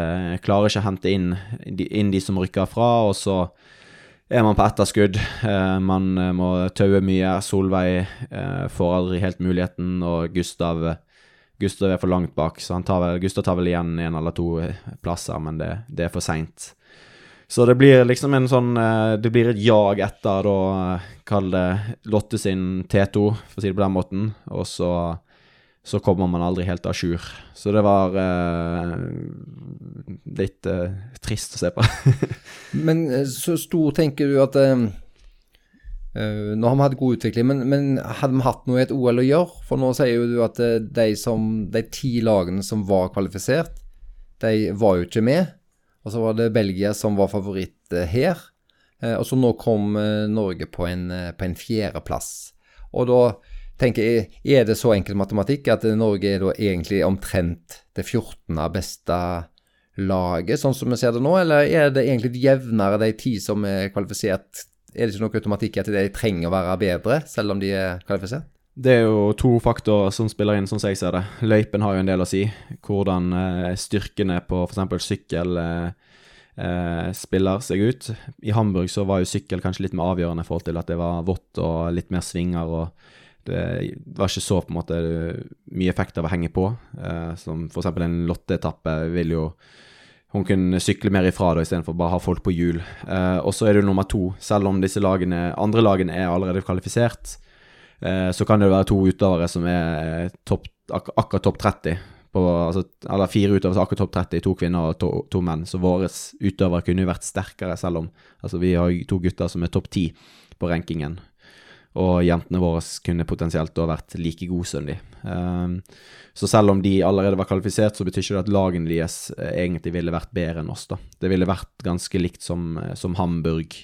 klarer ikke hente inn, inn, de som rykker fra, og så er man på etterskudd. Eh, man må taue mye. Solveig eh, får aldri helt muligheten, og Gustav Gustav er for langt bak, så tar vel, Gustav tar vel igjen en eller to eh, plasser, men det, det er for seint. Så det blir liksom en sånn eh, Det blir et jag etter, da, eh, kall det Lotte sin T2, for å si det på den måten. Og så, så kommer man aldri helt à jour. Så det var eh, litt eh, trist å se på. Men så stor tenker du at eh, nå har vi hatt god utvikling, men, men, hadde vi hatt noe i et OL å gjøre? For nå sier jo du at eh, de, som, de ti lagene som var kvalifisert, de var jo ikke med. Og så var det Belgia som var favoritt uh, her. Og så nå kom Norge på en, på en fjerdeplass. Og da tenker jeg, er det så enkel matematikk at Norge er da egentlig omtrent det 14. beste laget, sånn som vi ser det nå, eller er det egentlig jevnere de ti som er kvalifisert er det ikke noe automatikk i at de trenger å være bedre, selv om de er kvalifisert? Det er jo to faktorer som spiller inn, sånn som jeg ser det. Løypen har jo en del å si. Hvordan eh, styrkene på f.eks. sykkel eh, eh, spiller seg ut. I Hamburg så var jo sykkel kanskje litt mer avgjørende i forhold til at det var vått og litt mer svinger. og det var ikke så på en måte mye effekt av å henge på. Eh, som f.eks. en lotteetappe vil jo hun kunne sykle mer ifra da, istedenfor bare ha folk på hjul. Eh, og så er det jo nummer to. Selv om disse lagene, andre lagene er allerede kvalifisert, eh, så kan det jo være to utøvere som er topp, ak akkurat topp 30. På, altså, eller fire utøvere som akkurat topp 30, to kvinner og to, to menn. Så våre utøvere kunne jo vært sterkere, selv om altså, vi har to gutter som er topp ti på rankingen. Og jentene våre kunne potensielt da vært like gode som de. Um, så selv om de allerede var kvalifisert, så betyr ikke det at lagene deres eh, egentlig ville vært bedre enn oss. da. Det ville vært ganske likt som, eh, som Hamburg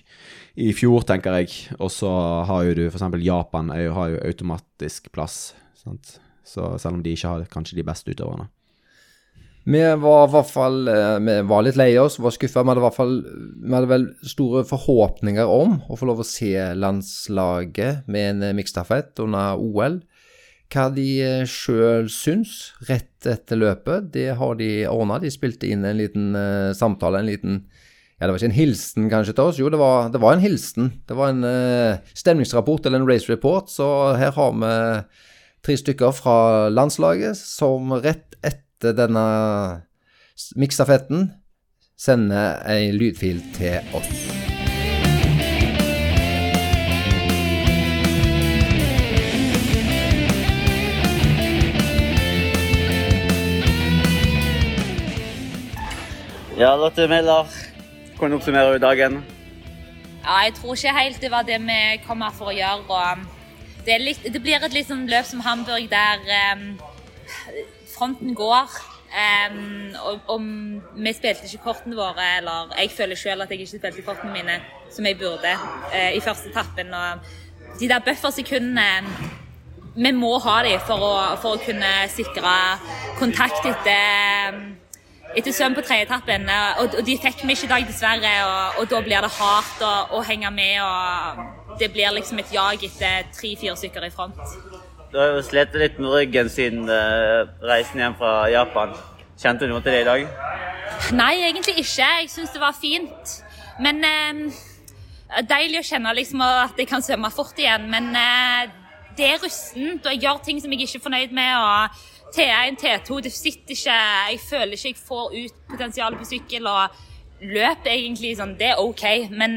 i fjor, tenker jeg. Og så har jo du f.eks. Japan har jo automatisk plass. Sant? Så selv om de ikke har kanskje de beste utøverne. Vi var i hvert fall eh, Vi var litt lei oss, var skuffa. Vi Vi hadde vel store forhåpninger om å få lov å se landslaget med en miksstafett under OL. Hva de sjøl syns rett etter løpet, det har de ordna. De spilte inn en liten uh, samtale, en liten ja, det var ikke en hilsen kanskje til oss. Jo, det var, det var en hilsen. Det var en uh, stemningsrapport eller en race report. Så her har vi tre stykker fra landslaget som rett etter etter denne miksstafetten sende ei lydfil til oss. Ja, Lotte Miller, hvordan oppsummerer du dagen? Ja, jeg tror ikke helt det var det vi kom her for å gjøre. og Det, litt, det blir et litt sånn løp som Hamburg der um, fronten går. Um, og, og, vi spilte ikke kortene våre, eller jeg føler selv at jeg ikke spilte kortene mine som jeg burde uh, i første etappen. Og de der buffersekundene Vi må ha dem for å, for å kunne sikre kontakt etter, etter søvn på tredjeetappen. Og, og de fikk vi ikke i dag, dessverre. Og, og da blir det hardt å, å henge med. og Det blir liksom et jag etter tre-fire stykker i front. Du har jo slitt litt med ryggen siden uh, reisen hjem fra Japan. Kjente du noe til det i dag? Nei, egentlig ikke. Jeg syns det var fint. Men uh, Deilig å kjenne liksom at jeg kan svømme fort igjen. Men uh, det er rustent, og jeg gjør ting som jeg ikke er fornøyd med. og T1, T2, det sitter ikke Jeg føler ikke jeg får ut potensialet på sykkel. Og løp egentlig sånn, det er OK. Men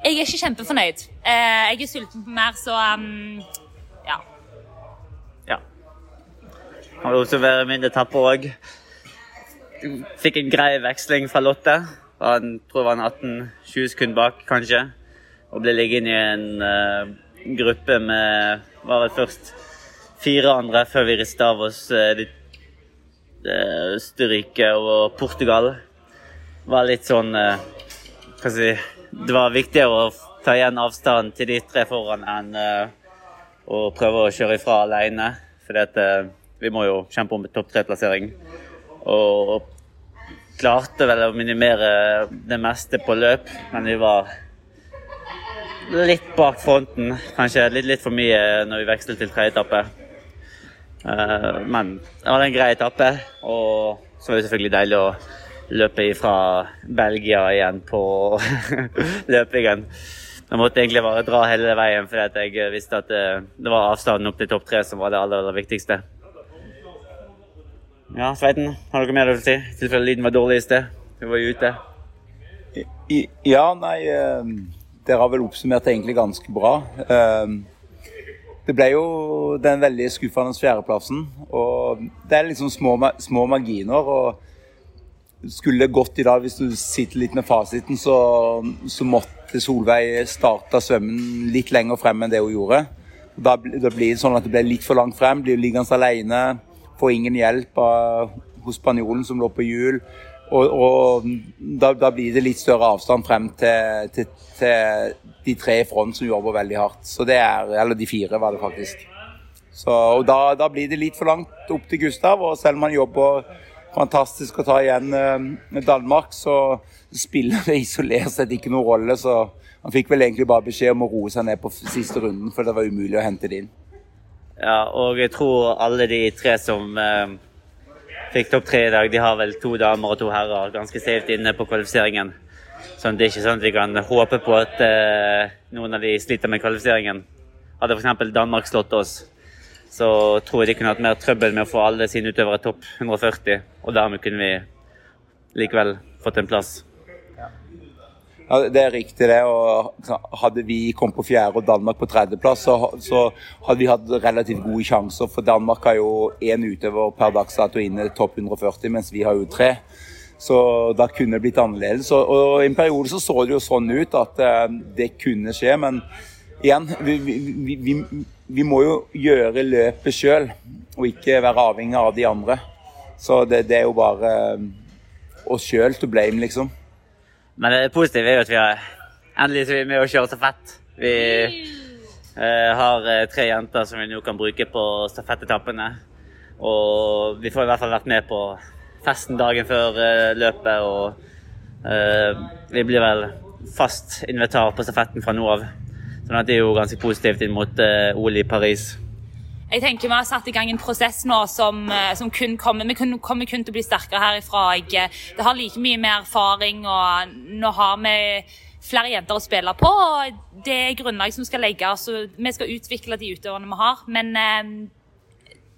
jeg er ikke kjempefornøyd. jeg er sulten på mer, så um, Kan vel mindre min etappe òg. Fikk en grei veksling fra Lotte. Han tror han var 18-20 sekunder bak, kanskje. Og ble liggende i en uh, gruppe med var vel først fire andre før vi ristet av oss uh, Østerrike og Portugal. Det var litt sånn uh, Hva skal jeg si Det var viktigere å ta igjen avstand til de tre foran enn å prøve å kjøre ifra alene. Fordi at vi må jo kjempe om topp tre-plassering. Og klarte vel å minimere det meste på løp, men vi var litt bak fronten. Kanskje litt, litt for mye når vi vekslet til tredje etappe. Uh, men det var en grei etappe, og så var det selvfølgelig deilig å løpe fra Belgia igjen på løpingen. Jeg måtte egentlig bare dra hele veien fordi jeg visste at det, det var avstanden opp til topp tre som var det aller, aller viktigste. Ja, Sveiten, har dere mer å si? I tilfelle lyden var dårlig i sted. Du var jo ute. Ja, nei ehm, Dere har vel oppsummert det egentlig ganske bra. Ehm, det ble jo den veldig skuffende fjerdeplassen. Og det er liksom små, små marginer. og Skulle det gått i dag, hvis du sitter litt med fasiten, så, så måtte Solveig starte svømmen litt lenger frem enn det hun gjorde. Da, da blir det sånn at det ble litt for langt frem, blir liggende alene får ingen hjelp av, hos spanjolen som lå på hjul. Og, og da, da, blir det litt større avstand frem til, til, til de tre i front som jobber veldig hardt. Så det er, Eller de fire, var det faktisk. Så, og da, da, blir det litt for langt opp til Gustav. Og selv om han jobber fantastisk å ta igjen eh, Danmark, så spiller det isolert sett ikke noen rolle. Så han fikk vel egentlig bare beskjed om å roe seg ned på siste runden, for det var umulig å hente det inn. Ja, og jeg tror alle de tre som eh, fikk topp tre i dag, de har vel to damer og to herrer ganske safe inne på kvalifiseringen. Så det er ikke sånn at vi kan håpe på at eh, noen av de sliter med kvalifiseringen. Hadde f.eks. Danmark slått oss, så tror jeg de kunne hatt mer trøbbel med å få alle sine utøvere topp 140. Og dermed kunne vi likevel fått en plass. Ja, Det er riktig, det. og Hadde vi kommet på fjerde og Danmark på tredjeplass, så, så hadde vi hatt relativt gode sjanser. For Danmark har jo én utøver per dags dato inne topp 140, mens vi har jo tre. Så da kunne det blitt annerledes. Og, og I en periode så så det jo sånn ut at uh, det kunne skje. Men igjen, vi, vi, vi, vi må jo gjøre løpet sjøl, og ikke være avhengig av de andre. Så det, det er jo bare uh, oss sjøl to blame, liksom. Men det positive er jo at vi har endelig er med og kjører stafett. Vi uh, har uh, tre jenter som vi nå kan bruke på stafettetappene. Og vi får i hvert fall vært med på festen dagen før eh, løpet. Og eh, vi blir vel fast invitar på stafetten fra nå av. Sånn at det er jo ganske positivt inn mot eh, OL i Paris. Jeg tenker Vi har satt i gang en prosess nå som, eh, som kun kommer Vi kun, kommer kun til å bli sterkere herifra. Jeg, eh, det har like mye med erfaring, og nå har vi flere jenter å spille på. og Det er grunnlag som skal legges. Vi skal utvikle de utøverne vi har. Men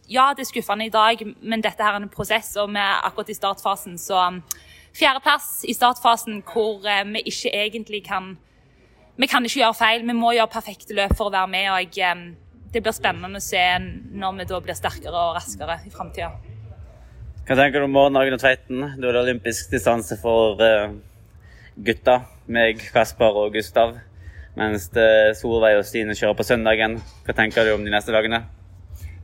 ja, det er skuffende i dag, men dette her er en prosess, og vi er akkurat i startfasen. Så fjerdeplass i startfasen hvor vi ikke egentlig kan Vi kan ikke gjøre feil, vi må gjøre perfekte løp for å være med. og jeg, Det blir spennende å se når vi da blir sterkere og raskere i framtida. Hva tenker du om morgendagen og Tveiten? Du er det olympisk distanse for uh, gutta. Meg, Kasper og Gustav. Mens Solveig og Stine kjører på søndagen. Hva tenker du om de neste dagene?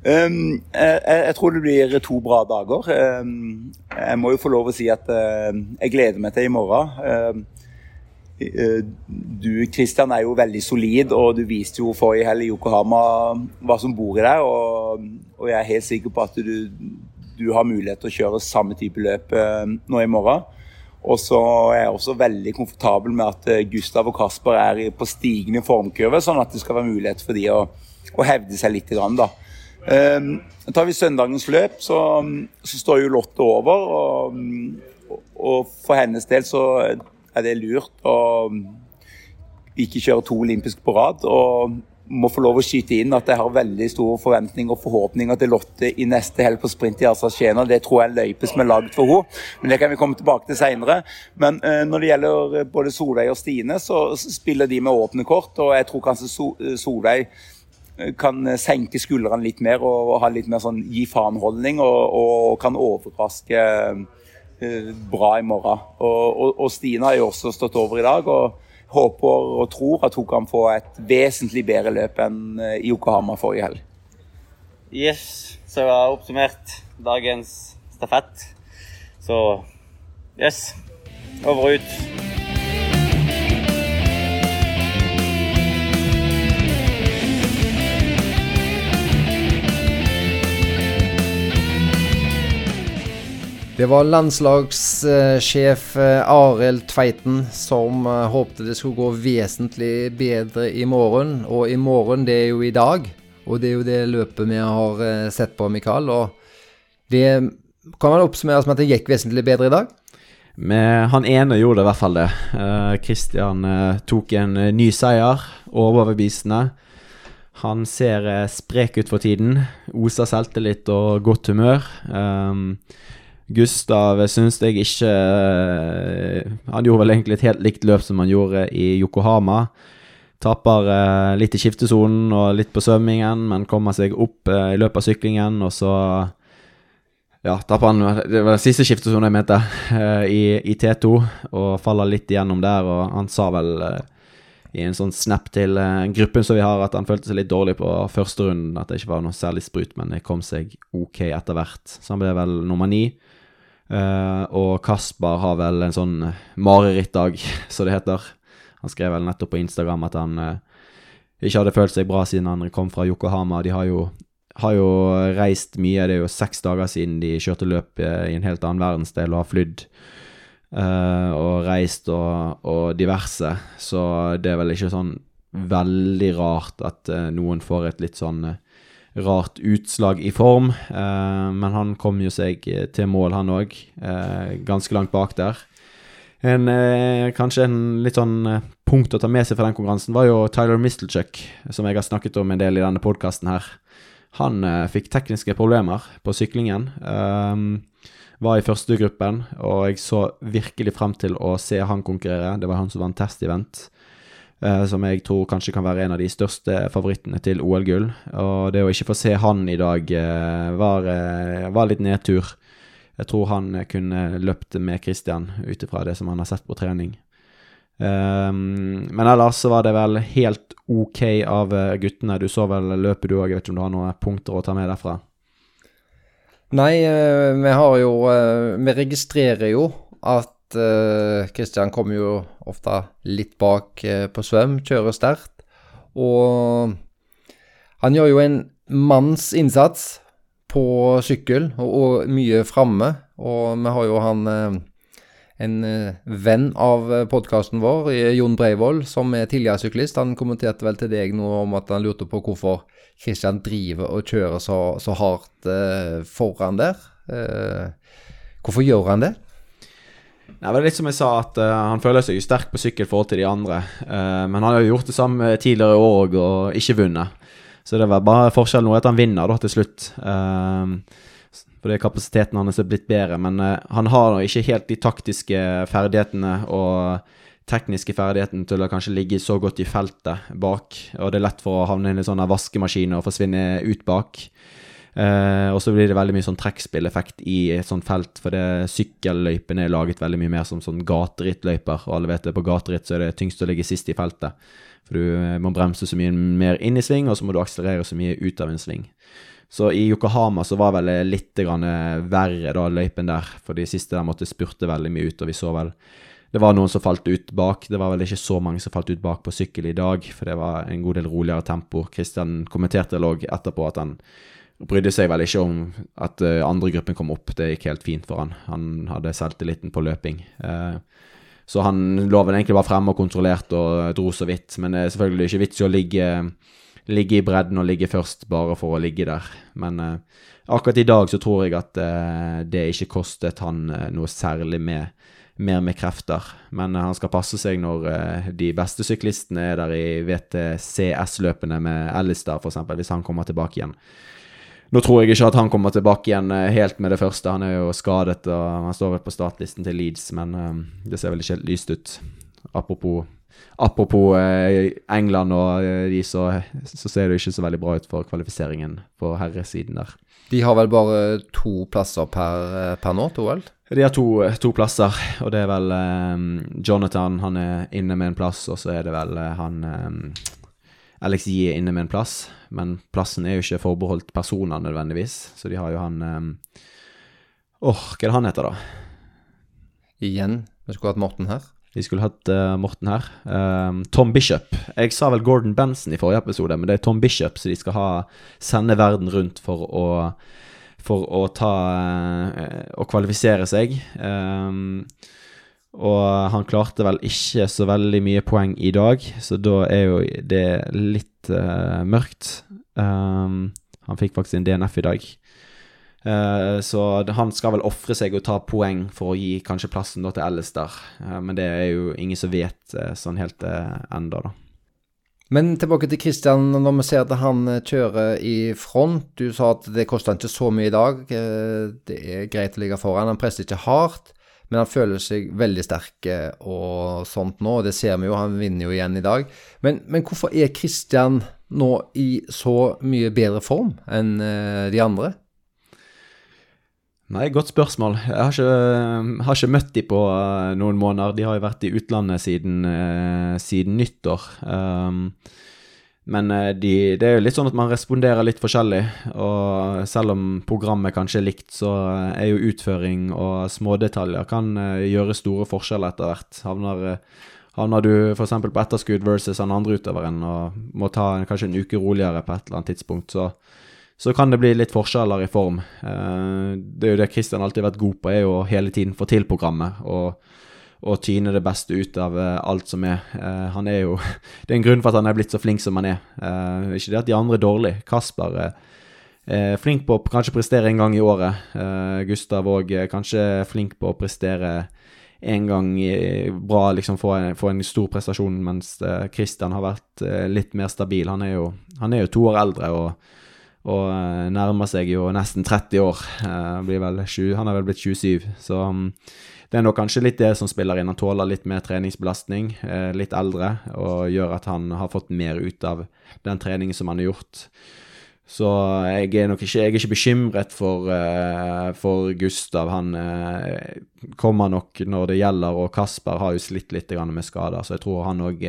Um, jeg, jeg, tror det blir to bra dager. Um, jeg må jo få lov å si at uh, jeg gleder meg til i morgen. Uh, du Christian, er jo veldig solid, og du viste jo forrige helg i Yokohama hva som bor i deg. Og, og, jeg er helt sikker på at du, du, har mulighet til å kjøre samme type løp uh, nå i morgen. Og så er jeg også veldig komfortabel med at Gustav og Kasper er på stigende formkurve, sånn at det skal være mulighet for de å, å hevde seg litt. Grann, da. Um, tar vi søndagens løp, så, så står jo Lotte over. Og, og, for hennes del så er det lurt å ikke kjøre to olympiske på rad. Og må få lov å skyte inn at jeg har veldig store forventninger og forhåpninger til Lotte i neste helg på sprint i Aserbajdsjan. Det tror jeg er løype som er lagd for henne, men det kan vi komme tilbake til seinere. Men uh, når det gjelder både Solveig og Stine, så, spiller de med åpne kort. Og jeg tror kanskje so Solveig kan senke skuldrene litt mer og, ha litt mer sånn gi faen-holdning, og, og, kan overraske bra i morgen. Og, og, og Stine har jo også stått over i dag og håper og tror at hun kan få et vesentlig bedre løp enn uh, i Yokohama forrige helg. Yes, så jeg har oppsummert dagens stafett. Så yes, over og ut. Det var landslagssjef eh, Arild Tveiten som eh, håpte det skulle gå vesentlig bedre i morgen. Og i morgen, det er jo i dag. Og det er jo det løpet vi har eh, sett på, Mikael. Og det kan vel oppsummeres med at det gikk vesentlig bedre i dag? Med han ene gjorde i hvert fall det. Kristian tok en ny seier, overbevisende. Han ser sprek ut for tiden. Oser selvtillit og godt humør. Um, Gustav syns jeg ikke eh, Han gjorde vel egentlig et helt likt løp som han gjorde i Yokohama. Taper uh, litt i skiftesonen og litt på svømmingen, men kommer seg opp uh, i løpet av syklingen, og så Ja, taper han Det var siste skiftesonen jeg mente, i, i, T2, og faller litt igjennom der, og han sa vel i en sånn snap til gruppen som vi har, at han følte seg litt dårlig på første runden. At det ikke var noe særlig sprut, men det kom seg ok etter hvert. Så han ble vel nummer ni. Uh, og Kasper har vel en sånn marerittdag, som det heter. Han skrev vel nettopp på Instagram at han uh, ikke hadde følt seg bra siden han kom fra Yokohama. De har jo, har jo reist mye, det er jo seks dager siden de kjørte løp i en helt annen verdensdel og har flydd. Uh, og reist og, og, diverse, så det er vel ikke sånn veldig rart at noen får et litt sånn rart utslag i form. Eh, men han kom jo seg til mål, han òg. Eh, ganske langt bak der. En, eh, kanskje en litt sånn eh, punkt å ta med seg fra den konkurransen var jo Tyler Mistelchuck, som jeg har snakket om en del i denne podkasten her. Han eh, fikk tekniske problemer på syklingen. var i første gruppen, og jeg så virkelig frem til å se han konkurrere. Det var han som vant test-event. Uh, som jeg tror kanskje kan være en av de største favorittene til OL-gull. Og det å ikke få se han i dag uh, var, uh, var, litt nedtur. Jeg tror han kunne løpt med Christian ut ifra det som han har sett på trening. Um, men ellers så var det vel helt OK av guttene. Du så vel løpet du òg, jeg vet ikke om du har noen punkter å ta med derfra? Nei, vi har jo Vi registrerer jo at Kristian uh, kommer jo ofte litt bak uh, på svøm, kjører sterkt. Og han gjør jo en manns innsats på sykkel, og, og mye framme. Og vi har jo han eh, en eh, venn av podkasten vår, Jon Breivoll, som er tidligere syklist. Han kommenterte vel til deg noe om at han lurte på hvorfor Kristian driver og kjører så, så hardt foran der. hvorfor gjør han det? Det var litt som jeg sa, at uh, han føler seg jo sterk på sykkel i forhold til de andre. Uh, men han har jo gjort det samme tidligere år og ikke vunnet. Så det var bare forskjellen nå at han vinner da til slutt. Uh, fordi kapasiteten hans er blitt bedre. Men han har ikke helt de taktiske ferdighetene og tekniske ferdighetene til å kanskje ligge så godt i feltet bak. Og det er lett for å havne inn i sånne vaskemaskiner og forsvinne ut bak. Uh, og så blir det veldig mye sånn trekkspilleffekt i et sånt felt, for det sykkelløypene er laget veldig mye mer som sånn gaterittløyper. Og alle vet det, på gateritt så er det tyngst å ligge sist i feltet. For du eh, må bremse så mye mer inn i sving, og så må du akselerere så mye ut av en sving. Så i Yokohama så var vel litt verre da løypen der, for de siste der måtte spurte veldig mye ut, og vi så vel det var noen som falt ut bak. Det var vel ikke så mange som falt ut bak på sykkel i dag, for det var en god del roligere tempo. Kristian kommenterte lå etterpå at han brydde seg vel ikke om at uh, andre gruppen kom opp. Det gikk helt fint for han. Han hadde selvtilliten på løping. Uh, så han lå vel egentlig bare fremme og kontrollerte og dro så vidt. Men det er selvfølgelig ikke vits i å ligge, ligge, i bredden og ligge først bare for å ligge der. Men uh, akkurat i dag så tror jeg at det ikke kostet han noe særlig med mer med krefter. Men han skal passe seg når de beste syklistene er der i VTCS-løpene med Alistair, f.eks., hvis han kommer tilbake igjen. Nå tror jeg ikke at han kommer tilbake igjen eh, helt med det første. Han er jo skadet, og han står vel på startlisten til Leeds, men um, det ser vel ikke helt lyst ut. Apropos, apropos eh, England og de, så, så, ser det jo ikke så veldig bra ut for kvalifiseringen på herresiden der. De har vel bare to plasser per, per nå, til OL? De har to, to, plasser, og det er vel um, Jonathan, han er inne med en plass, og så er det vel han um, Alex Yee inne med en plass, men plassen er jo ikke forbeholdt personer nødvendigvis, så de har jo han ehm, Åh, oh, hva er det han heter, da? Igjen, vi skulle hatt Morten her. Vi skulle hatt uh, Morten her. Um, Tom Bishop. Jeg sa vel Gordon Benson i forrige episode, men det er Tom Bishop så de skal ha, sende verden rundt for å, for å ta uh, Å kvalifisere seg. Um, og han klarte vel ikke så veldig mye poeng i dag, så da er jo det litt uh, mørkt. Um, han fikk faktisk en DNF i dag. Uh, så han skal vel ofre seg og ta poeng for å gi kanskje plassen da til Alistair. Uh, men det er jo ingen som vet sånn helt uh, enda, da. Men tilbake til Christian, når vi ser at han kjører i front. Du sa at det koster ikke så mye i dag. Det er greit å ligge foran. Han presser ikke hardt. Men han føler seg veldig sterk og sånt nå, og det ser vi jo, han vinner jo igjen i dag. Men, men hvorfor er Kristian nå i så mye bedre form enn eh, de andre? Nei, godt spørsmål. Jeg har ikke, har ikke møtt dem på noen måneder. De har jo vært i utlandet siden, siden nyttår. Um, men eh, de, det er jo litt sånn at man responderer litt forskjellig. Og selv om programmet kanskje er likt, så eh, er jo utføring og smådetaljer kan eh, gjøre store forskjeller etter hvert. Havner, havner du f.eks. på etterskudd versus den andre utøveren og må ta kanskje en uke roligere på et eller annet tidspunkt, så, så kan det bli litt forskjeller i form. Det er jo det Christian alltid har vært god på, er jo hele tiden få til programmet. og og tyne det beste ut av uh, alt som er. Uh, han er jo Det er en grunn for at han er blitt så flink som han er. Uh, ikke det at de andre er dårlige. Kasper er flink på å kanskje prestere en gang i året. Gustav òg kanskje flink på å prestere en gang bra, liksom få en, få en, stor prestasjon, mens Christian har vært litt mer stabil. Han er jo, han er jo to år eldre og, og nærmer seg jo nesten 30 år. 20, han er vel blitt 27, så um, det er nok kanskje litt det som spiller inn. Han tåler litt mer treningsbelastning, eh, litt eldre, og gjør at han har fått mer ut av den treningen som han har gjort. Så jeg er nok ikke, jeg er ikke bekymret for, uh, for Gustav. Han uh, kommer nok når det gjelder, og Kasper har jo slitt litt med skader, så jeg tror han òg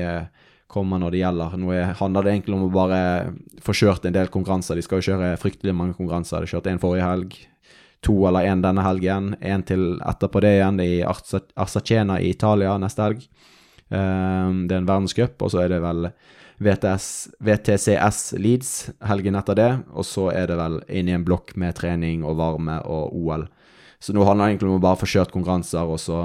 kommer når det gjelder. Nå handler det egentlig om å bare få kjørt en del konkurranser. De skal jo kjøre fryktelig mange konkurranser. De kjørte en forrige helg, to eller én denne helgen. Én til etterpå det igjen i Arsacena i Italia neste helg. Um, det er en verdenscup, og så er det vel VTS, VTCS Leeds helgen etter det, og så er det vel inn i en blokk med trening og varme og OL. Så nå handler det egentlig om å bare få kjørt konkurranser, og så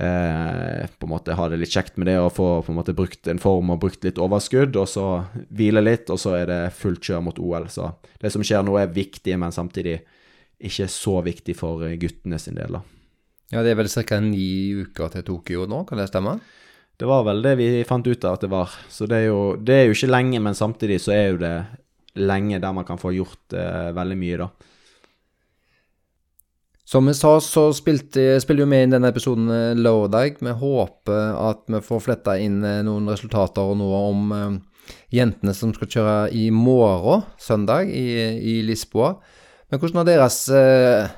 eh, på en måte ha det litt kjekt med det, og få på en måte brukt en form og brukt litt overskudd, og så hvile litt, og så er det fullt kjør mot OL. Så det som skjer nå, er viktig, men samtidig ikke så viktig for guttene sin del, da. Ja, det er vel ca. ni uker til Tokyo nå, kan det stemme? Det var vel det vi fant ut av at det var. Så det er jo, det er jo ikke lenge, men samtidig så er jo det lenge der man kan få gjort eh, veldig mye, da. Som vi sa, så spilte, spiller vi med inn denne episoden eh, lørdag. Vi håper at vi får fletta inn eh, noen resultater og noe om eh, jentene som skal kjøre i morgen, søndag, i, i Lisboa. Men hvordan har deres eh,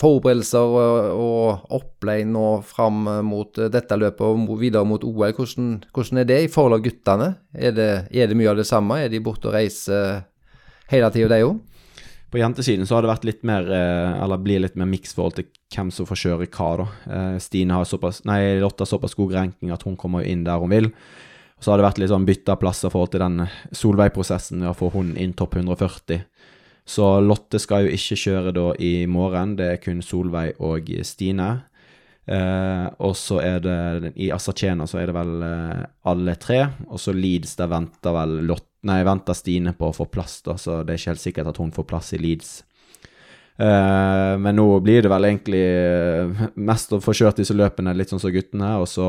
forberedelser og, opplegg nå fram mot eh, dette løpet og videre mot OL, hvordan, hvordan er det i forhold til guttene? Er det, er det, mye av det samme? Er de borte og reiser hele tida, de òg? På jentesiden så har det vært litt mer, eh, eller blir litt mer miks forhold til hvem som får kjøre hva. da. Eh, Stine har såpass, nei, Lotta har såpass god ranking at hun kommer inn der hun vil. Så har det vært litt sånn bytta plasser forhold til den Solveig-prosessen, ja, får hun inn topp 140. Så Lotte skal jo ikke kjøre da i morgen, det er kun Solveig og Stine. Eh, og så er det i Asacena så er det vel eh, alle tre. Og så Leeds, der venter vel Lotte Nei, venter Stine på å få plass, da, så det er ikke helt sikkert at hun får plass i Leeds. Eh, men nå blir det vel egentlig eh, mest å få kjørt disse løpene litt sånn som guttene, og så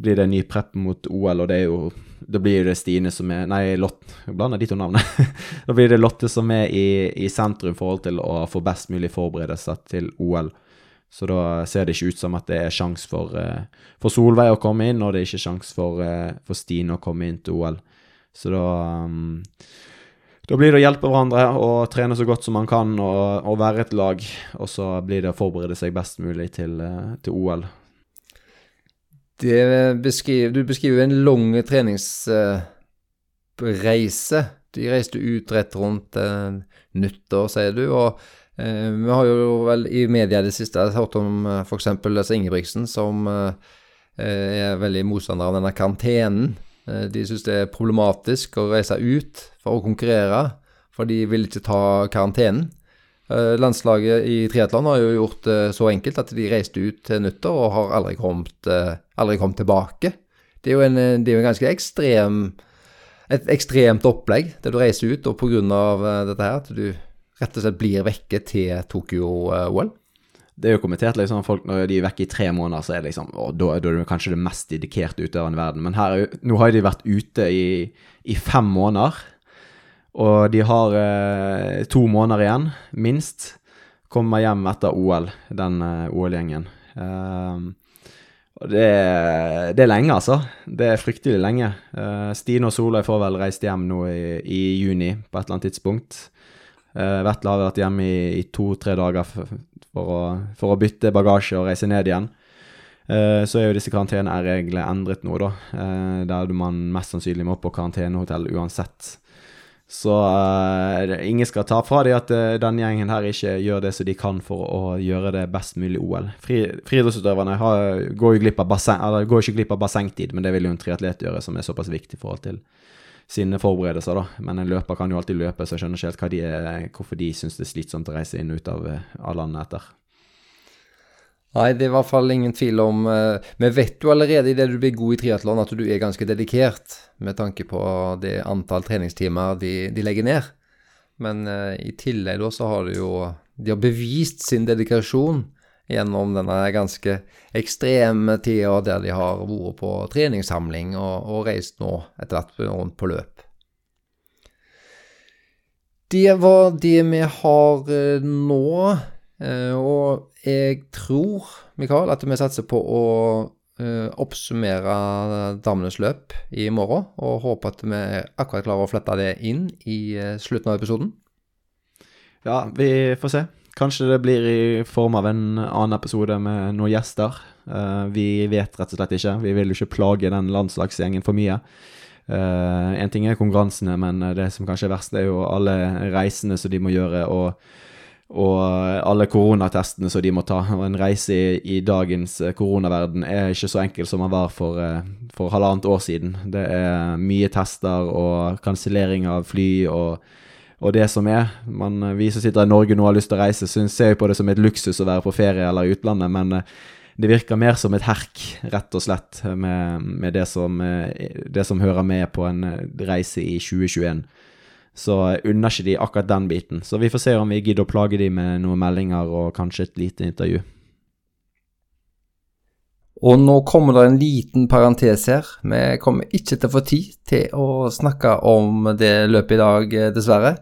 blir det en ny prep mot OL, og det er jo Da blir det Stine som er Nei, Lotte blander de to navnene. da blir det Lotte som er i, i sentrum i forhold til å få best mulig forberedelser til OL. Så da ser det ikke ut som at det er sjanse for, uh, for Solveig å komme inn, og det er ikke sjanse for, uh, for Stine å komme inn til OL. Så da um, da blir det å hjelpe hverandre og trene så godt som man kan og, og være et lag. Og så blir det å forberede seg best mulig til, uh, til OL. Beskriver, du beskriver en lang treningsreise. De reiste ut rett rundt eh, nyttår, sier du. og eh, Vi har jo vel i media det siste hørt om eh, f.eks. Altså Ingebrigtsen, som eh, er veldig motstander av denne karantenen. Eh, de syns det er problematisk å reise ut for å konkurrere, for de vil ikke ta karantenen. Eh, landslaget i triatlon har jo gjort det så enkelt at de reiste ut til nyttår og har aldri kommet, eh, aldri kommet tilbake. Det er jo en, det er en ganske ekstrem et ekstremt opplegg der du reiser ut, og pga. Eh, dette her at du rett og slett blir vekke til Tokyo-OL. Det er jo kommentert liksom folk når de er vekke i tre måneder, så er det liksom å, da, da, er du kanskje det mest dedikerte utøveren i verden. Men her, nå har de vært ute i, i fem måneder. Og de har eh, to måneder igjen, minst. Kommer hjem etter OL, den eh, OL-gjengen. Uh, og det, det, er lenge, altså. Det er fryktelig lenge. Uh, Stine og Solveig får vel reist hjem nå i, i, juni på et eller annet tidspunkt. Uh, Vetle har vært hjemme i, i to-tre dager for, for, å, for, å, bytte bagasje og reise ned igjen. Uh, så er jo disse karantenereglene endret nå, da. Uh, der man mest sannsynlig må på karantenehotell uansett. Så uh, ingen skal ta fra dem at uh, denne gjengen her ikke gjør det som de kan for å gjøre det best mulig OL. Fri, Friidrettsutøverne går går ikke glipp av bassengtid, men det vil jo en triatlet gjøre, som er såpass viktig i forhold til sine forberedelser. da. Men en løper kan jo alltid løpe, så jeg skjønner ikke helt de hvorfor de syns det er slitsomt å reise inn og ut av, eh, av landet etter. Nei, det er i hvert fall ingen tvil om Vi vet jo allerede idet du blir god i triatlon at du er ganske dedikert, med tanke på det antall treningstimer de, de legger ned. Men uh, i tillegg da så har de jo De har bevist sin dedikasjon gjennom denne ganske ekstreme tida der de har vært på treningssamling og, og reist nå etter hvert rundt på løp. Det var det vi har uh, nå. Eh, og jeg tror, Mikael, at vi satser på å uh, oppsummere damenes løp i morgen, og håper at vi akkurat klarer å flette det inn i uh, slutten av episoden. Ja, vi får se. Kanskje det blir i form av en annen episode med noen gjester. Uh, vi vet rett og slett ikke. Vi vil jo ikke plage den landslagsgjengen for mye. En ting er konkurransene, men det som kanskje er verst, er jo alle reisene som de må gjøre. og og alle koronatestene som de må ta. Og en reise i, i dagens eh, koronaverden er ikke så enkel som den var for, eh, for halvannet år siden. Det er mye tester og kansellering av fly og, og, det som er. Man, eh, vi som sitter i Norge nå og har lyst til å reise, synes, ser jo på det som et luksus å være på ferie eller i utlandet, men det virker mer som et herk, rett og slett, med, med det, som, det som hører med på en reise i 2021 så unner ikke de akkurat den biten. Så vi får se om vi gidder å plage de med noen meldinger og kanskje et lite intervju. Og nå kommer det en liten parentes her. Vi kommer ikke til å få tid til å snakke om det løpet i dag, eh, dessverre.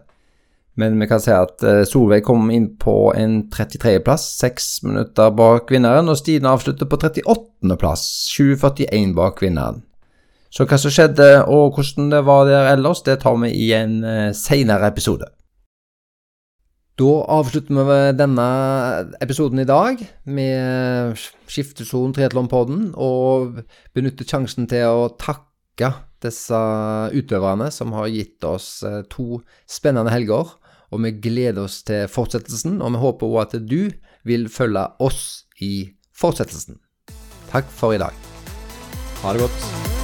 Men vi kan si at eh, Solveig kom inn på en 33.-plass, seks minutter bak vinneren, og Stine avslutter på 38.-plass, 7.41 bak vinneren. Så hva som skjedde og hvordan det var der ellers, det tar vi i en uh, seinere episode. Da avslutter vi denne episoden i dag med Skiftesonen Triatlonpodden og benytter sjansen til å takke disse utøverne som har gitt oss eh, to spennende helger. Og vi gleder oss til fortsettelsen, og vi håper òg at du vil følge oss i fortsettelsen. Takk for i dag. Ha det godt.